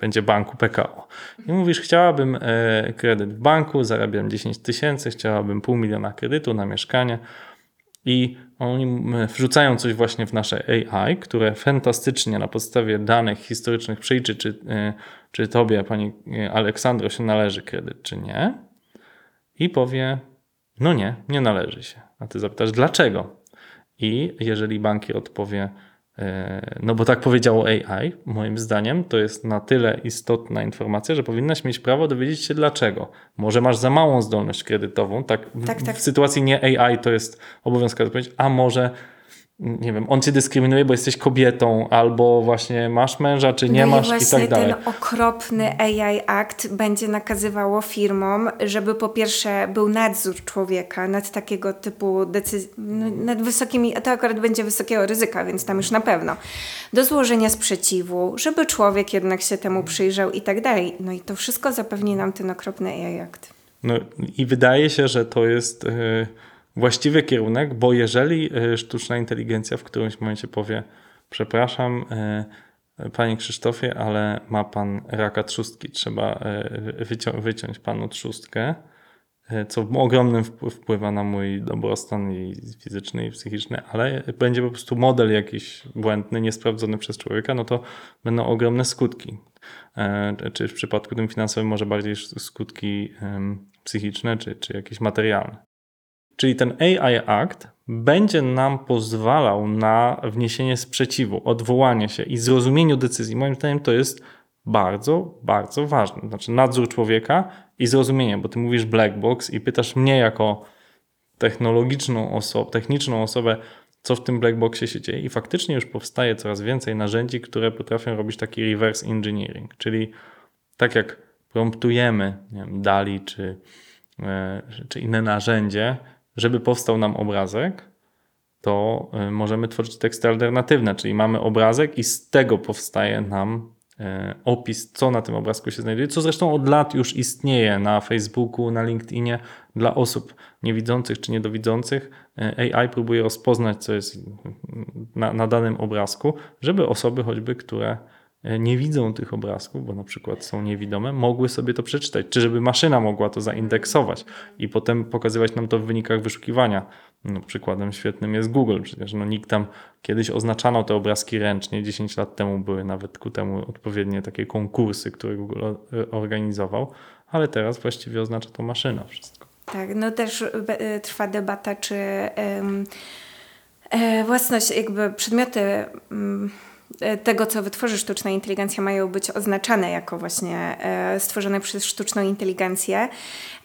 Będzie banku PKO. I mówisz, chciałabym e, kredyt w banku, zarabiam 10 tysięcy, chciałabym pół miliona kredytu na mieszkanie. I oni wrzucają coś właśnie w nasze AI, które fantastycznie na podstawie danych historycznych przejrzy, czy, e, czy tobie, pani e, Aleksandro, się należy kredyt, czy nie. I powie, no nie, nie należy się. A ty zapytasz, dlaczego? I jeżeli bankier odpowie, no bo tak powiedziało AI, moim zdaniem to jest na tyle istotna informacja, że powinnaś mieć prawo dowiedzieć się dlaczego. Może masz za małą zdolność kredytową, tak, w- Tak, tak. w sytuacji nie AI to jest obowiązkowa odpowiedź, a może nie wiem, on cię dyskryminuje, bo jesteś kobietą, albo właśnie masz męża, czy nie no masz i i tak dalej. ten okropny AI Act będzie nakazywało firmom, żeby po pierwsze był nadzór człowieka nad takiego typu decyzji, nad wysokimi, a to akurat będzie wysokiego ryzyka, więc tam już na pewno, do złożenia sprzeciwu, żeby człowiek jednak się temu przyjrzał i tak dalej. No i to wszystko zapewni nam ten okropny AI Act. No i wydaje się, że to jest e, właściwy kierunek, bo jeżeli e, sztuczna inteligencja w którymś momencie powie, przepraszam, e, panie Krzysztofie, ale ma pan raka trzustki, trzeba e, wycią- wyciąć panu trzustkę, co ogromnym wpł- wpływa na mój dobrostan i fizyczny i psychiczny, ale będzie po prostu model jakiś błędny, niesprawdzony przez człowieka, no to będą ogromne skutki. Czy w przypadku tym finansowym może bardziej skutki psychiczne, czy, czy jakieś materialne. Czyli ten AI Act będzie nam pozwalał na wniesienie sprzeciwu, odwołanie się i zrozumieniu decyzji. Moim zdaniem to jest bardzo, bardzo ważne. Znaczy nadzór człowieka i zrozumienie, bo ty mówisz black box i pytasz mnie jako technologiczną osobę, techniczną osobę, co w tym black boxie się dzieje i faktycznie już powstaje coraz więcej narzędzi, które potrafią robić taki reverse engineering, czyli tak jak promptujemy nie wiem, DALI czy, e, czy inne narzędzie, żeby powstał nam obrazek, to e, możemy tworzyć teksty alternatywne, czyli mamy obrazek i z tego powstaje nam e, opis, co na tym obrazku się znajduje, co zresztą od lat już istnieje na Facebooku, na LinkedInie dla osób niewidzących czy niedowidzących. E, AI próbuje rozpoznać, co jest na, na danym obrazku, żeby osoby choćby, które nie widzą tych obrazków, bo na przykład są niewidome, mogły sobie to przeczytać, czy żeby maszyna mogła to zaindeksować i potem pokazywać nam to w wynikach wyszukiwania. No, przykładem świetnym jest Google, przecież no, nikt tam kiedyś oznaczano te obrazki ręcznie, 10 lat temu były nawet ku temu odpowiednie takie konkursy, które Google o- organizował, ale teraz właściwie oznacza to maszyna wszystko. Tak, no też be- trwa debata, czy e, własność, jakby przedmioty e, tego, co wytworzy sztuczna inteligencja, mają być oznaczane jako właśnie e, stworzone przez sztuczną inteligencję.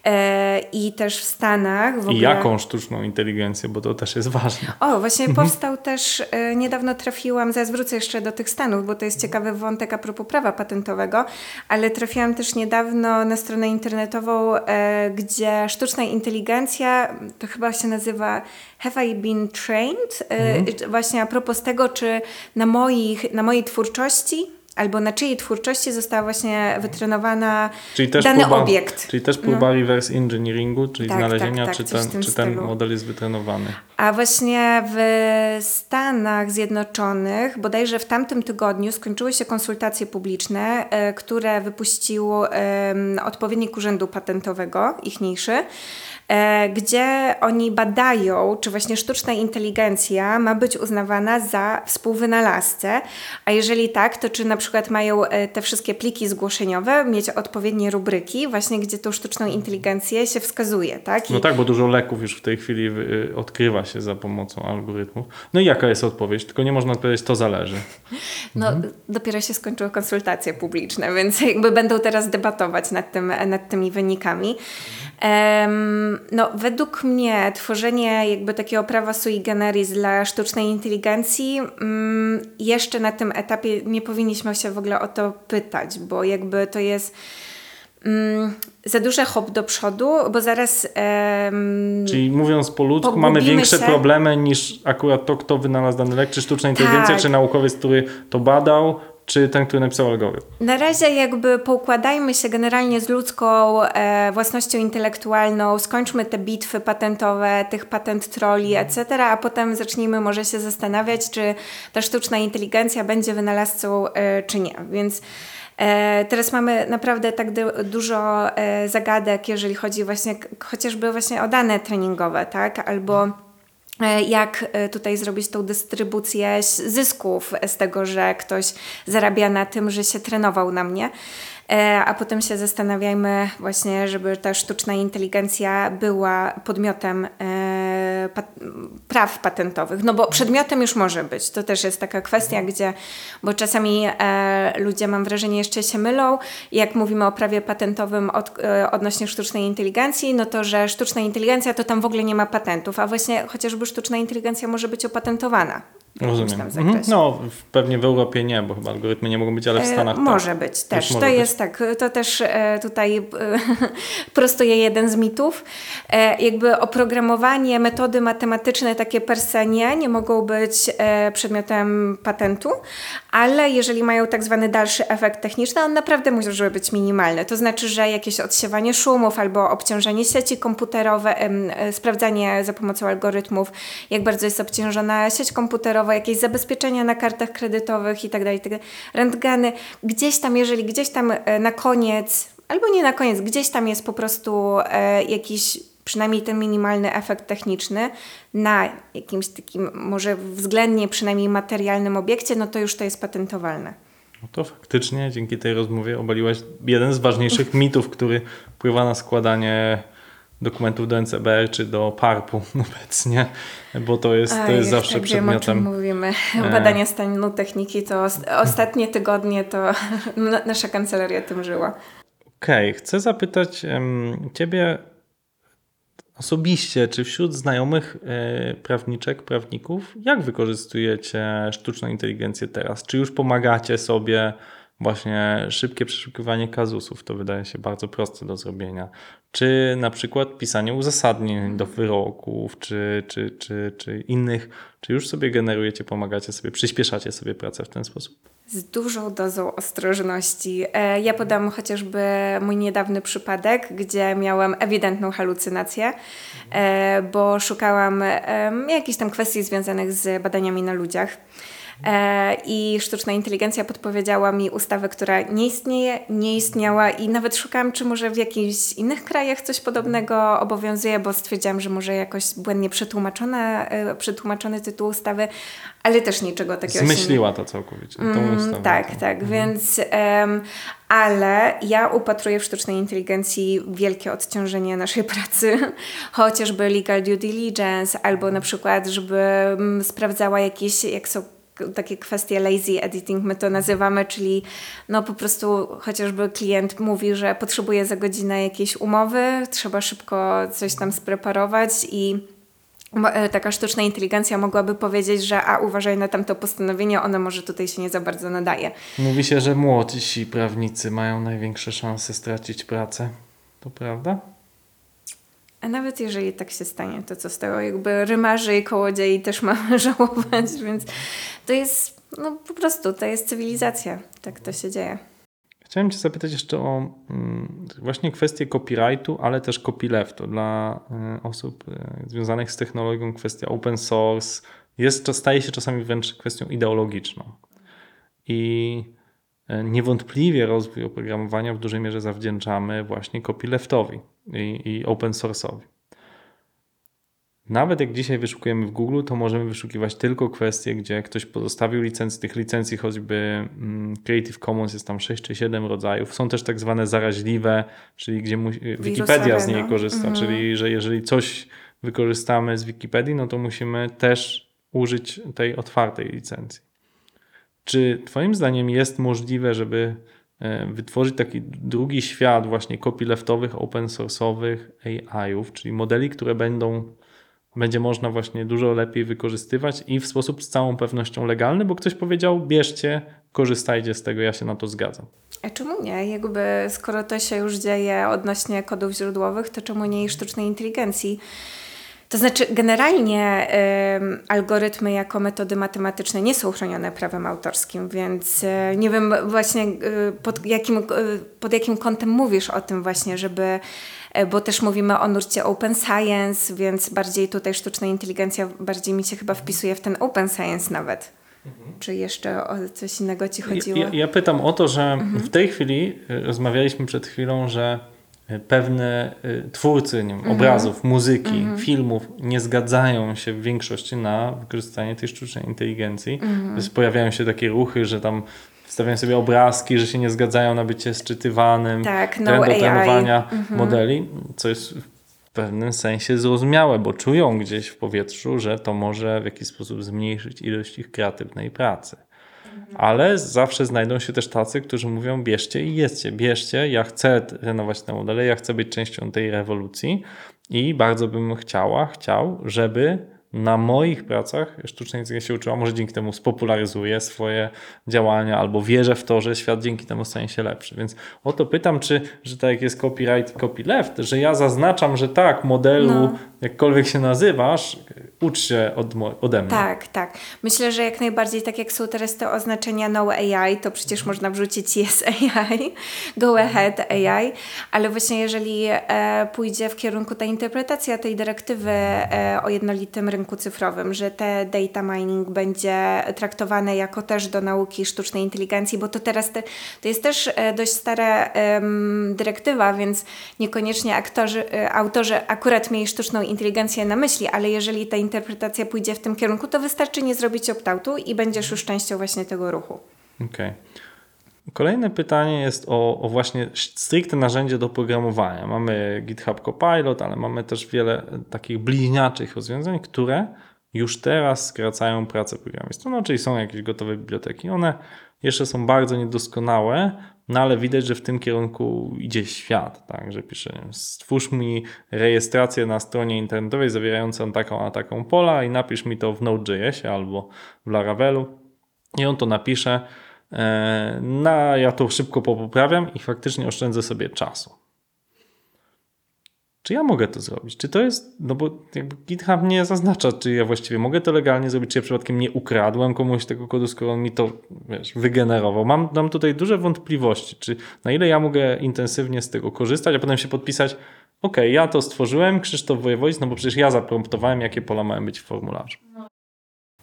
E, I też w Stanach w ogóle... I jaką sztuczną inteligencję, bo to też jest ważne. O, właśnie powstał też, e, niedawno trafiłam, zaraz wrócę jeszcze do tych Stanów, bo to jest ciekawy wątek a propos prawa patentowego, ale trafiłam też niedawno na stronę internetową, e, gdzie sztuczna inteligencja, to chyba się nazywa Have I Been Trained? E, Właśnie a propos tego, czy na, moich, na mojej twórczości albo na czyjej twórczości została właśnie wytrenowana Czyli też dany próba, obiekt. Czyli też próba reverse engineeringu, czyli Tak, znalezienia, tak, tak, czy, ten, czy ten model jest wytrenowany. A właśnie w Stanach Zjednoczonych, bodajże w tamtym tygodniu, skończyły się konsultacje publiczne, e, które wypuścił em, odpowiednik Urzędu Patentowego, ichniejszy, gdzie oni badają, czy właśnie sztuczna inteligencja ma być uznawana za współwynalazcę, a jeżeli tak, to czy na przykład mają e, te wszystkie pliki zgłoszeniowe mieć odpowiednie rubryki, właśnie gdzie tą sztuczną inteligencję się wskazuje, tak? I No tak, bo dużo leków już w tej chwili y, odkrywa się za pomocą algorytmów. No i jaka jest odpowiedź? Tylko nie można odpowiedzieć, to zależy. No, dopiero się skończyły konsultacje publiczne, więc jakby będą teraz debatować nad, tym, nad tymi wynikami. No, według mnie tworzenie jakby takiego prawa sui generis dla sztucznej inteligencji mm, jeszcze na tym etapie nie powinniśmy się w ogóle o to pytać, bo jakby to jest mm, za duży hop do przodu, bo zaraz... em, Czyli mówiąc po ludzku, mamy większe się. problemy niż akurat to, kto wynalazł dany lek, czy sztuczna inteligencja, Tak. czy naukowiec, który to badał, czy ten, który napisał algorytm. Na razie jakby poukładajmy się generalnie z ludzką e, własnością intelektualną, skończmy te bitwy patentowe, tych patent troli, etc., a potem zacznijmy może się zastanawiać, czy ta sztuczna inteligencja będzie wynalazcą, e, czy nie. Więc e, teraz mamy naprawdę tak du- dużo e, zagadek, jeżeli chodzi właśnie chociażby właśnie o dane treningowe, tak? Albo e, jak e, tutaj zrobić tą dystrybucję zysków z tego, że ktoś zarabia na tym, że się trenował na mnie. E, A potem się zastanawiajmy właśnie, żeby ta sztuczna inteligencja była podmiotem e, pat- praw patentowych. No bo przedmiotem już może być. To też jest taka kwestia, gdzie, bo czasami e, ludzie, mam wrażenie, jeszcze się mylą. Jak mówimy o prawie patentowym od, e, odnośnie sztucznej inteligencji, no to, że sztuczna inteligencja to tam w ogóle nie ma patentów, a właśnie chociażby sztuczna inteligencja może być opatentowana. Rozumiem. Mhm. No, pewnie w Europie nie, bo chyba algorytmy nie mogą być, ale w E, Stanach tak. Może być też. może to być. jest tak, to też e, tutaj e, prostuje jeden z mitów. E, jakby oprogramowanie, metody matematyczne takie per se nie, nie mogą być e, przedmiotem patentu, ale jeżeli mają tak zwany dalszy efekt techniczny, on naprawdę może być minimalny. To znaczy, że jakieś odsiewanie szumów albo obciążenie sieci komputerowe, e, sprawdzanie za pomocą algorytmów, jak bardzo jest obciążona sieć komputerowa, jakieś zabezpieczenia na kartach kredytowych itd., itd. Rentgeny, gdzieś tam, jeżeli gdzieś tam e, na koniec, albo nie na koniec, gdzieś tam jest po prostu e, jakiś przynajmniej ten minimalny efekt techniczny na jakimś takim może względnie przynajmniej materialnym obiekcie, no to już to jest patentowalne. No to faktycznie dzięki tej rozmowie obaliłaś jeden z ważniejszych mitów, który wpływa na składanie dokumentów do NCBR czy do PARP-u obecnie, bo to jest, to jest zawsze tak wiem, o czym przedmiotem. mówimy. E. Badania stanu techniki to os- ostatnie tygodnie to na- nasza kancelaria tym żyła. Okej, chcę zapytać em, Ciebie osobiście, czy wśród znajomych e, prawniczek, prawników, jak wykorzystujecie sztuczną inteligencję teraz? Czy już pomagacie sobie właśnie szybkie przeszukiwanie kazusów? To wydaje się bardzo proste do zrobienia. Czy na przykład pisanie uzasadnień do wyroków, czy, czy, czy, czy innych, czy już sobie generujecie, pomagacie sobie, przyspieszacie sobie pracę w ten sposób? Z dużą dozą ostrożności. E, Ja podam chociażby mój niedawny przypadek, gdzie miałam ewidentną halucynację, e, bo szukałam jakichś tam kwestii związanych z badaniami na ludziach. E, I sztuczna inteligencja podpowiedziała mi ustawę, która nie istnieje, nie istniała i nawet szukałam, czy może w jakichś innych krajach coś podobnego obowiązuje, bo stwierdziłam, że może jakoś błędnie przetłumaczona, e, przetłumaczony tytuł ustawy, ale też niczego takiego się nie Zmyśliła to całkowicie. Tą Mm, ustawę. tak, tak, więc em, ale ja upatruję w sztucznej inteligencji wielkie odciążenie naszej pracy, chociażby legal due diligence, albo na przykład, żeby sprawdzała jakieś, jak są takie kwestie lazy editing, my to nazywamy, czyli no po prostu chociażby klient mówi, że potrzebuje za godzinę jakiejś umowy, trzeba szybko coś tam spreparować i e, taka sztuczna inteligencja mogłaby powiedzieć, że a uważaj na tamto postanowienie, ono może tutaj się nie za bardzo nadaje. Mówi się, że młodsi prawnicy mają największe szanse stracić pracę. To prawda? A nawet jeżeli tak się stanie, to co tego? Jakby rymarzy i kołodziei też mamy żałować, więc to jest, no po prostu, to jest cywilizacja. Tak to się dzieje. Chciałem Cię zapytać jeszcze o mm, właśnie kwestię copyrightu, ale też copyleftu dla y, osób y, związanych z technologią. Kwestia open source jest, staje się czasami wręcz kwestią ideologiczną. I niewątpliwie rozwój oprogramowania w dużej mierze zawdzięczamy właśnie copyleftowi i, i open source'owi. Nawet jak dzisiaj wyszukujemy w Google, to możemy wyszukiwać tylko kwestie, gdzie ktoś pozostawił licencję. Tych licencji choćby mm, Creative Commons jest tam 6 czy 7 rodzajów. Są też tak zwane zaraźliwe, czyli gdzie mu- Wikipedia z niej no. korzysta, Mhm. czyli że jeżeli coś wykorzystamy z Wikipedii, no to musimy też użyć tej otwartej licencji. Czy Twoim zdaniem jest możliwe, żeby e, wytworzyć taki drugi świat właśnie copyleftowych, open source'owych AI-ów, czyli modeli, które będą będzie można właśnie dużo lepiej wykorzystywać i w sposób z całą pewnością legalny, bo ktoś powiedział, bierzcie, korzystajcie z tego, ja się na to zgadzam. A czemu nie? Jakby skoro to się już dzieje odnośnie kodów źródłowych, to czemu nie i sztucznej inteligencji? To znaczy, generalnie y, algorytmy jako metody matematyczne nie są chronione prawem autorskim, więc y, nie wiem właśnie y, pod, jakim, y, pod jakim kątem mówisz o tym właśnie, żeby, bo też mówimy o nurcie open science, więc bardziej tutaj sztuczna inteligencja bardziej mi się chyba wpisuje w ten open science nawet. Czy jeszcze o coś innego ci chodziło? Ja, ja pytam o to, że w tej chwili rozmawialiśmy przed chwilą, że pewne y, twórcy nie wiem, obrazów, muzyki, filmów nie zgadzają się w większości na wykorzystanie tej sztucznej inteligencji. Więc pojawiają się takie ruchy, że tam wstawiają sobie obrazki, że się nie zgadzają na bycie szczytywanym, Tak, no trend do trenowania modeli, co jest w pewnym sensie zrozumiałe, bo czują gdzieś w powietrzu, że to może w jakiś sposób zmniejszyć ilość ich kreatywnej pracy. Ale zawsze znajdą się też tacy, którzy mówią: bierzcie i jedzcie, bierzcie, ja chcę trenować te modele, ja chcę być częścią tej rewolucji i bardzo bym chciała, chciał, żeby na moich pracach sztuczna inteligencja się uczyła, może dzięki temu spopularyzuje swoje działania, albo wierzę w to, że świat dzięki temu stanie się lepszy. Więc o to pytam, czy, że tak jak jest copyright, copyleft, że ja zaznaczam, że tak, modelu, No. jakkolwiek się nazywasz, ucz się od, ode mnie. Tak, tak. Myślę, że jak najbardziej, tak jak są teraz te oznaczenia no AI, to przecież można wrzucić yes AI, go ahead AI, ale właśnie jeżeli e, pójdzie w kierunku ta interpretacja tej dyrektywy e, o jednolitym rynku cyfrowym, że te data mining będzie traktowane jako też do nauki sztucznej inteligencji, bo to teraz te, to jest też e, dość stara em, dyrektywa, więc niekoniecznie aktorzy, e, autorzy akurat mieli sztuczną inteligencję na myśli, ale jeżeli ta interpretacja pójdzie w tym kierunku, to wystarczy nie zrobić opt-outu i będziesz już częścią właśnie tego ruchu. Okej. Kolejne pytanie jest o, o właśnie stricte narzędzie do programowania. Mamy GitHub Copilot, ale mamy też wiele takich bliźniaczych rozwiązań, które już teraz skracają pracę programistom. No, czyli są jakieś gotowe biblioteki. One jeszcze są bardzo niedoskonałe, no ale widać, że w tym kierunku idzie świat, tak, że pisze, stwórz mi rejestrację na stronie internetowej zawierającą taką a taką pola i napisz mi to w Node.jsie albo w Laravelu i on to napisze. E, No, ja to szybko poprawiam i faktycznie oszczędzę sobie czasu. Czy ja mogę to zrobić? Czy to jest, no bo GitHub nie zaznacza, czy ja właściwie mogę to legalnie zrobić, czy ja przypadkiem nie ukradłem komuś tego kodu, skoro on mi to wiesz, wygenerował. Mam, mam tutaj duże wątpliwości, czy na ile ja mogę intensywnie z tego korzystać, a potem się podpisać, ok, ja to stworzyłem, Krzysztof Wojewodzic, no bo przecież ja zapromptowałem, jakie pola mają być w formularzu.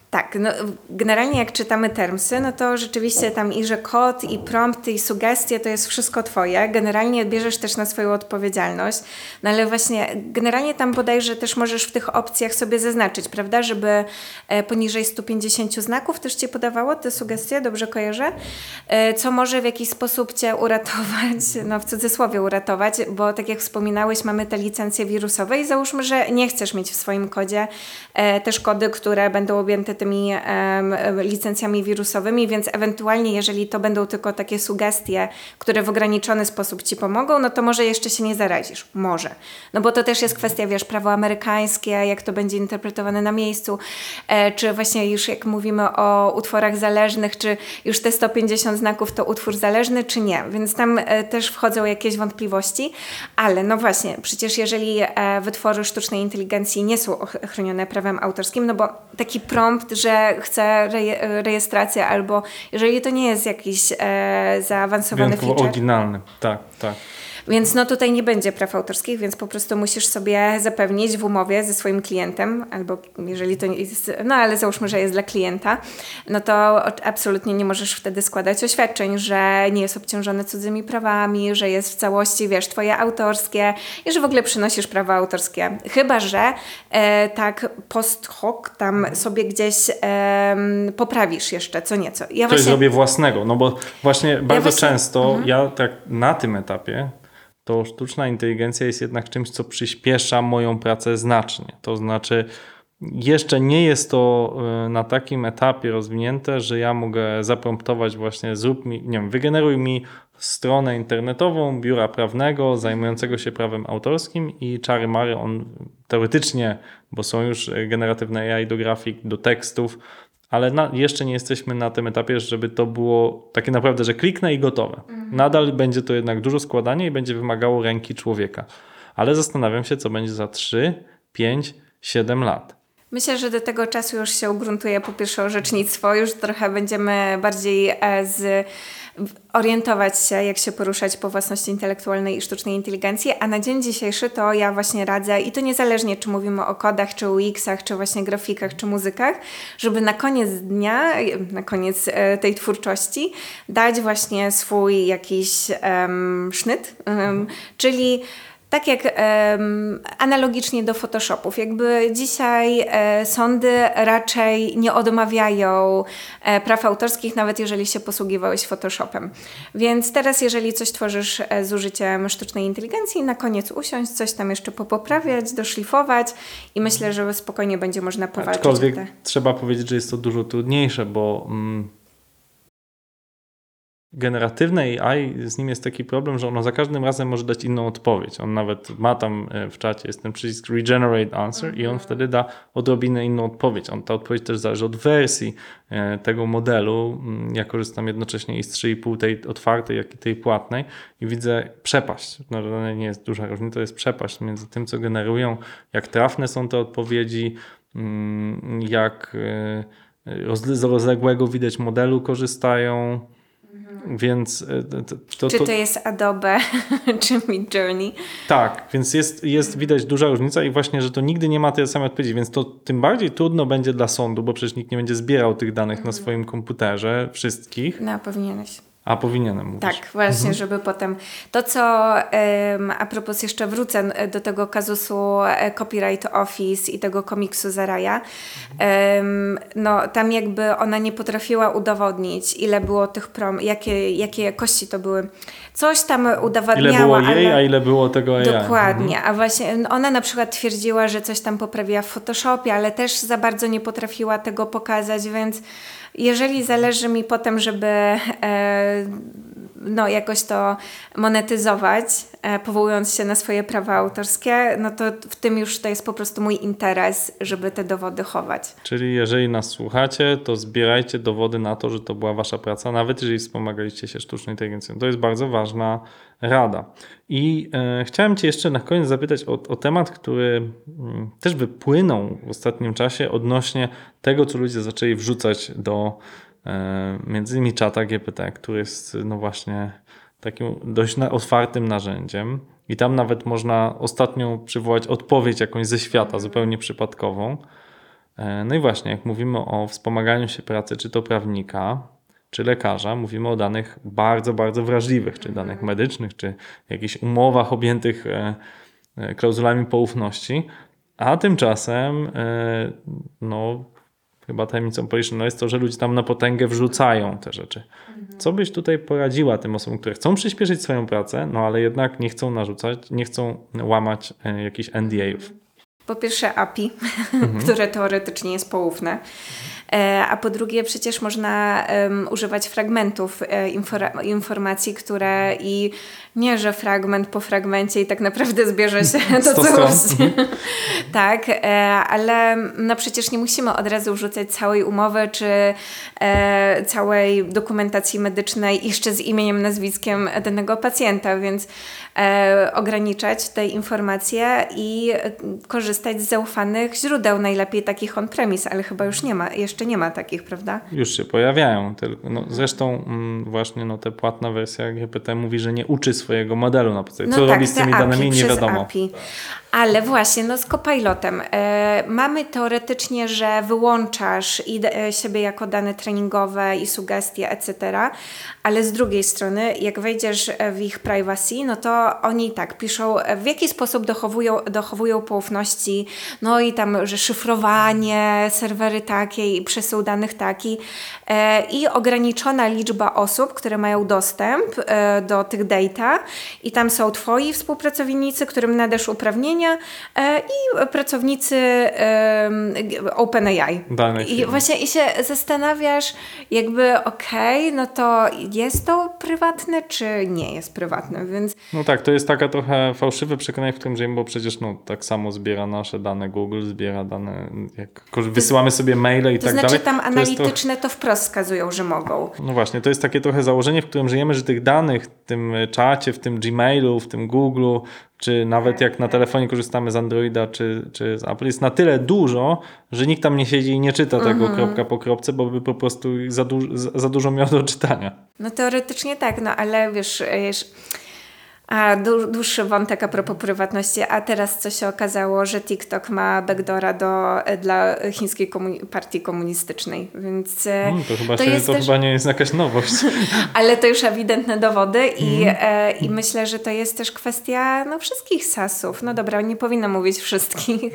Tak, no, generalnie jak czytamy termsy, no to rzeczywiście tam i że kod, i prompty, i sugestie to jest wszystko twoje. Generalnie bierzesz też na swoją odpowiedzialność, no ale właśnie generalnie tam bodajże też możesz w tych opcjach sobie zaznaczyć, prawda, żeby e, poniżej 150 znaków też Ci podawało te sugestie, dobrze kojarzę? E, co może w jakiś sposób Cię uratować, no w cudzysłowie uratować, bo tak jak wspominałeś, mamy te licencje wirusowe i załóżmy, że nie chcesz mieć w swoim kodzie e, też kody, które będą objęte tymi licencjami wirusowymi, więc ewentualnie, jeżeli to będą tylko takie sugestie, które w ograniczony sposób ci pomogą, no to może jeszcze się nie zarazisz. Może. No bo to też jest kwestia, wiesz, prawo amerykańskie, jak to będzie interpretowane na miejscu, e, czy właśnie już jak mówimy o utworach zależnych, czy już te 150 znaków to utwór zależny, czy nie. Więc tam e, też wchodzą jakieś wątpliwości, ale no właśnie, przecież jeżeli e, wytwory sztucznej inteligencji nie są chronione prawem autorskim, no bo taki prompt, że chce reje- rejestrację albo jeżeli to nie jest jakiś e, zaawansowany Wyjątkowo feature, oryginalny. Tak, tak. Więc no tutaj nie będzie praw autorskich, więc po prostu musisz sobie zapewnić w umowie ze swoim klientem, albo jeżeli to nie jest, no ale załóżmy, że jest dla klienta, no to absolutnie nie możesz wtedy składać oświadczeń, że nie jest obciążony cudzymi prawami, że jest w całości, wiesz, twoje autorskie i że w ogóle przynosisz prawa autorskie. Chyba, że e, tak post hoc tam sobie gdzieś em, poprawisz jeszcze co nieco. Ja Coś zrobię własnego, no bo właśnie bardzo właśnie- często ja tak na tym etapie to sztuczna inteligencja jest jednak czymś, co przyspiesza moją pracę znacznie. To znaczy jeszcze nie jest to y, na takim etapie rozwinięte, że ja mogę zapromptować właśnie zrób mi, nie wiem, wygeneruj mi stronę internetową biura prawnego zajmującego się prawem autorskim i czary mary on teoretycznie, bo są już y, generatywne AI do grafik, do tekstów, ale na, jeszcze nie jesteśmy na tym etapie, żeby to było takie naprawdę, że kliknę i gotowe. Nadal będzie to jednak dużo składania i będzie wymagało ręki człowieka. Ale zastanawiam się, co będzie za 3, 5, 7 lat. Myślę, że do tego czasu już się ugruntuje po pierwsze orzecznictwo, już trochę będziemy bardziej e, z, orientować się, jak się poruszać po własności intelektualnej i sztucznej inteligencji, a na dzień dzisiejszy to ja właśnie radzę i to niezależnie, czy mówimy o kodach, czy UX-ach, czy właśnie grafikach, czy muzykach, żeby na koniec dnia, na koniec e, tej twórczości dać właśnie swój jakiś um, sznyt, czyli tak jak analogicznie do Photoshopów, jakby dzisiaj e, sądy raczej nie odmawiają e, praw autorskich, nawet jeżeli się posługiwałeś Photoshopem. Więc teraz, jeżeli coś tworzysz e, z użyciem sztucznej inteligencji, na koniec usiąść, coś tam jeszcze popoprawiać, doszlifować i myślę, że spokojnie będzie można powalczyć. Aczkolwiek te... trzeba powiedzieć, że jest to dużo trudniejsze, bo mm, generatywne AI, z nim jest taki problem, że ono za każdym razem może dać inną odpowiedź. On nawet ma tam e, w czacie jest ten przycisk regenerate answer i on mhm. wtedy da odrobinę inną odpowiedź. On, ta odpowiedź też zależy od wersji e, tego modelu. Mm, ja korzystam jednocześnie i z 3,5 tej otwartej, jak i tej płatnej i widzę przepaść. No, nie jest duża różnica, to jest przepaść między tym, co generują, jak trafne są te odpowiedzi, mm, jak e, z rozległego widać modelu korzystają, więc e, to, to, czy to jest Adobe, czy Midjourney? Tak, więc jest, jest widać duża różnica i właśnie, że to nigdy nie ma tej samej odpowiedzi, więc to tym bardziej trudno będzie dla sądu, bo przecież nikt nie będzie zbierał tych danych na swoim komputerze, wszystkich. No, powinieneś. A powinienem mówić. Tak, właśnie, mhm. żeby potem to, co a propos jeszcze wrócę do tego kazusu e, Copyright Office i tego komiksu Zaraja, no tam jakby ona nie potrafiła udowodnić, ile było tych prom, jakie, jakie jakości to były. Coś tam udowadniała. Ile było jej, ale... a ile było tego AI. Dokładnie, mhm. a właśnie ona na przykład twierdziła, że coś tam poprawiła w Photoshopie, ale też za bardzo nie potrafiła tego pokazać, więc jeżeli zależy mi potem, żeby e, no, jakoś to monetyzować, e, powołując się na swoje prawa autorskie, no to w tym już to jest po prostu mój interes, żeby te dowody chować. Czyli jeżeli nas słuchacie, to zbierajcie dowody na to, że to była wasza praca, nawet jeżeli wspomagaliście się sztuczną inteligencją. To jest bardzo ważna rada. I e, chciałem Cię jeszcze na koniec zapytać o, o temat, który m, mm, też wypłynął w ostatnim czasie odnośnie tego, co ludzie zaczęli wrzucać do e, między innymi czata GPT, który jest no właśnie takim dość na, otwartym narzędziem. I tam nawet można ostatnio przywołać odpowiedź jakąś ze świata, zupełnie przypadkową. E, no i właśnie, jak mówimy o wspomaganiu się pracy, czy to prawnika, czy lekarza, mówimy o danych bardzo, bardzo wrażliwych, czy danych medycznych, czy jakichś umowach objętych e, e, klauzulami poufności, a tymczasem e, no, chyba tajemnicą Polition jest to, że ludzie tam na potęgę wrzucają te rzeczy. Co byś tutaj poradziła tym osobom, które chcą przyspieszyć swoją pracę, no ale jednak nie chcą narzucać, nie chcą łamać jakichś NDA-ów? Po pierwsze API, mhm. które teoretycznie jest poufne. E, a po drugie przecież można um, używać fragmentów e, informacji, które i nie, że fragment po fragmencie i tak naprawdę zbierze się to całość. Mhm. tak, e, ale no przecież nie musimy od razu wrzucać całej umowy czy e, całej dokumentacji medycznej jeszcze z imieniem, nazwiskiem danego pacjenta, więc e, ograniczać te informacje i korzystać z zaufanych źródeł, najlepiej takich on-premise, ale chyba już nie ma, jeszcze nie ma takich, prawda? Już się pojawiają, tylko no, zresztą mm, właśnie no, ta płatna wersja GPT mówi, że nie uczy swojego modelu na podstawie. Co no robi tak, z tymi danymi, nie wiadomo. API. Ale właśnie, no z copilotem e, mamy teoretycznie, że wyłączasz i e, siebie jako dane treningowe i sugestie, etc., ale z drugiej strony, jak wejdziesz w ich privacy, no to oni tak piszą, w jaki sposób dochowują, dochowują poufności, no i tam, że szyfrowanie, serwery takie i przesył danych taki e, i ograniczona liczba osób, które mają dostęp e, do tych data i tam są twoi współpracownicy, którym nadasz uprawnienia e, i pracownicy OpenAI. I właśnie i się zastanawiasz jakby okej, okay, no to jest to prywatne, czy nie jest prywatne, więc... No tak, to jest taka trochę fałszywe przekonanie, w którym żyjemy, bo przecież no, tak samo zbiera nasze dane Google, zbiera dane, jak wysyłamy sobie maile i to tak znaczy, dalej. To znaczy tam analityczne to, to wprost wskazują, że mogą. No właśnie, to jest takie trochę założenie, w którym żyjemy, że tych danych tym czacie, w tym Gmailu, w tym Google'u, czy nawet jak na telefonie korzystamy z Androida czy, czy z Apple, jest na tyle dużo, że nikt tam nie siedzi i nie czyta tego Mhm. kropka po kropce, bo by po prostu za, du- za za dużo miał do czytania. No teoretycznie tak, no ale wiesz, wiesz a dłu- dłuższy wątek a propos prywatności, a teraz co się okazało, że TikTok ma backdora do, dla chińskiej partii komunistycznej, więc... e, Hmm, to chyba, to się, to też- chyba nie jest jakaś nowość. Ale to już ewidentne dowody i, Mhm. e, i myślę, że to jest też kwestia no, wszystkich sasów. No dobra, nie powinno mówić wszystkich,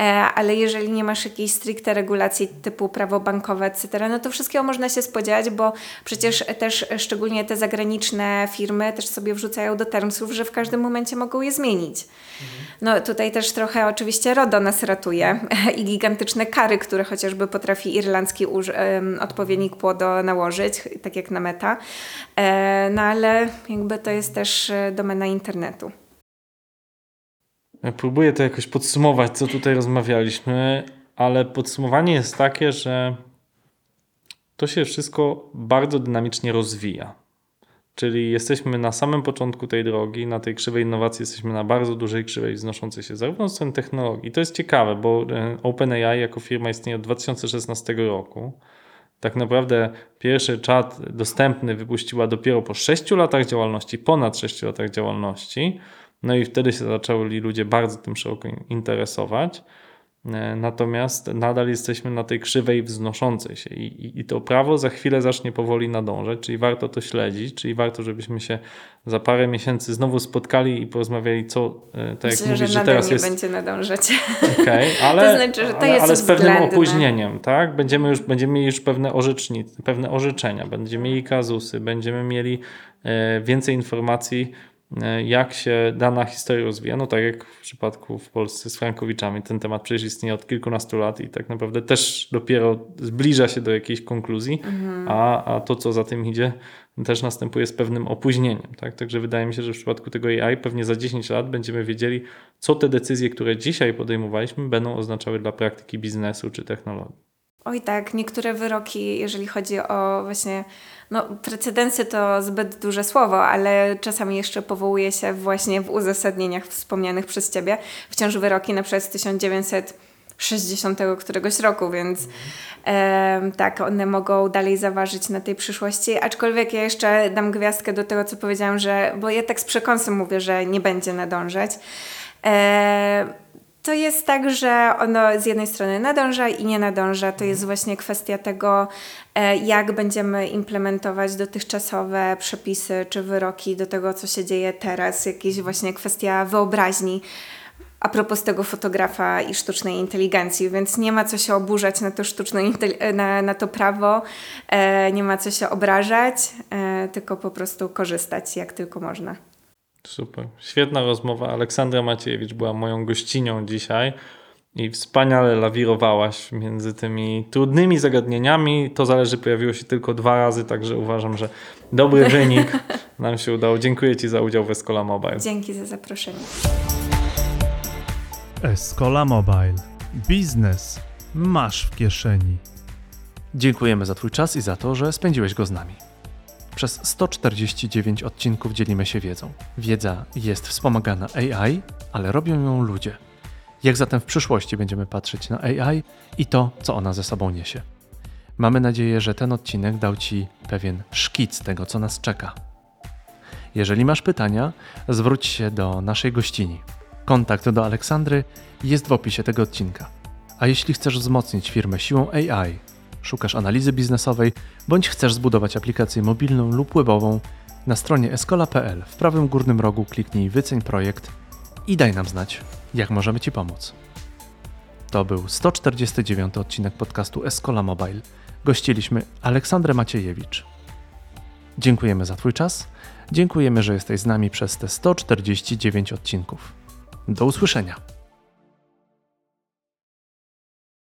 e, ale jeżeli nie masz jakiejś stricte regulacji typu prawo bankowe, etc., no to wszystkiego można się spodziewać, bo przecież też szczególnie te zagraniczne firmy też sobie wrzucają do termsów, że w każdym momencie mogą je zmienić. No tutaj też trochę oczywiście RODO nas ratuje i gigantyczne kary, które chociażby potrafi irlandzki odpowiednik PłoDo nałożyć, tak jak na Meta. E, no ale jakby to jest też e, domena internetu. Ja Próbuję to jakoś podsumować, co tutaj rozmawialiśmy, ale podsumowanie jest takie, że to się wszystko bardzo dynamicznie rozwija. Czyli jesteśmy na samym początku tej drogi, na tej krzywej innowacji jesteśmy na bardzo dużej krzywej wznoszącej się zarówno od strony technologii. To jest ciekawe, bo e, OpenAI jako firma istnieje od 2016 roku. Tak naprawdę pierwszy czat dostępny wypuściła dopiero po 6 latach działalności, ponad 6 latach działalności. No i wtedy się zaczęli ludzie bardzo tym szeroko interesować. E, Natomiast nadal jesteśmy na tej krzywej wznoszącej się i, i, i to prawo za chwilę zacznie powoli nadążać, czyli warto to śledzić, czyli warto, żebyśmy się za parę miesięcy znowu spotkali i porozmawiali, co, e, tak jak Myślę, mówisz, że że teraz nie jest będzie nadążać. Okej, ale, To znaczy, że to ale, jest ale z pewnym opóźnieniem, tak? Będziemy już będziemy mieli już pewne, orzeczni, pewne orzeczenia, będziemy mieli kazusy, będziemy mieli e, więcej informacji, jak się dana historia rozwija. No tak jak w przypadku w Polsce z Frankowiczami, ten temat przecież istnieje od kilkunastu lat i tak naprawdę też dopiero zbliża się do jakiejś konkluzji, a, a to, co za tym idzie, też następuje z pewnym opóźnieniem. Tak? Także wydaje mi się, że w przypadku tego AI pewnie za 10 lat będziemy wiedzieli, co te decyzje, które dzisiaj podejmowaliśmy, będą oznaczały dla praktyki biznesu czy technologii. Oj tak, niektóre wyroki, jeżeli chodzi o właśnie, no precedensy to zbyt duże słowo, ale czasami jeszcze powołuje się właśnie w uzasadnieniach wspomnianych przez Ciebie wciąż wyroki na przykład z 1960 któregoś roku, więc em, tak, one mogą dalej zaważyć na tej przyszłości, aczkolwiek ja jeszcze dam gwiazdkę do tego, co powiedziałam, że, bo ja tak z przekąsem mówię, że nie będzie nadążać. E, to jest tak, że ono z jednej strony nadąża i nie nadąża. To jest właśnie kwestia tego, e, jak będziemy implementować dotychczasowe przepisy czy wyroki do tego, co się dzieje teraz. Jakieś właśnie kwestia wyobraźni. A propos tego fotografa i sztucznej inteligencji, więc nie ma co się oburzać na to sztuczne intel- na, na to prawo, e, nie ma co się obrażać, e, tylko po prostu korzystać jak tylko można. Super. Świetna rozmowa. Aleksandra Maciejewicz była moją gościnią dzisiaj i wspaniale lawirowałaś między tymi trudnymi zagadnieniami. To zależy, pojawiło się tylko dwa razy, także uważam, że dobry wynik nam się udał. Dziękuję Ci za udział w Escola Mobile. Dzięki za zaproszenie. Escola Mobile. Biznes masz w kieszeni. Dziękujemy za Twój czas i za to, że spędziłeś go z nami. Przez 149 odcinków dzielimy się wiedzą. Wiedza jest wspomagana AI, ale robią ją ludzie. Jak zatem w przyszłości będziemy patrzeć na AI i to, co ona ze sobą niesie? Mamy nadzieję, że ten odcinek dał Ci pewien szkic tego, co nas czeka. Jeżeli masz pytania, zwróć się do naszej gościni. Kontakt do Aleksandry jest w opisie tego odcinka. A jeśli chcesz wzmocnić firmę siłą AI, szukasz analizy biznesowej bądź chcesz zbudować aplikację mobilną lub webową, na stronie escola.pl w prawym górnym rogu kliknij Wyceń projekt i daj nam znać, jak możemy Ci pomóc. To był 149 odcinek podcastu Escola Mobile. Gościliśmy Aleksandrę Maciejewicz. Dziękujemy za Twój czas. Dziękujemy, że jesteś z nami przez te 149 odcinków. Do usłyszenia.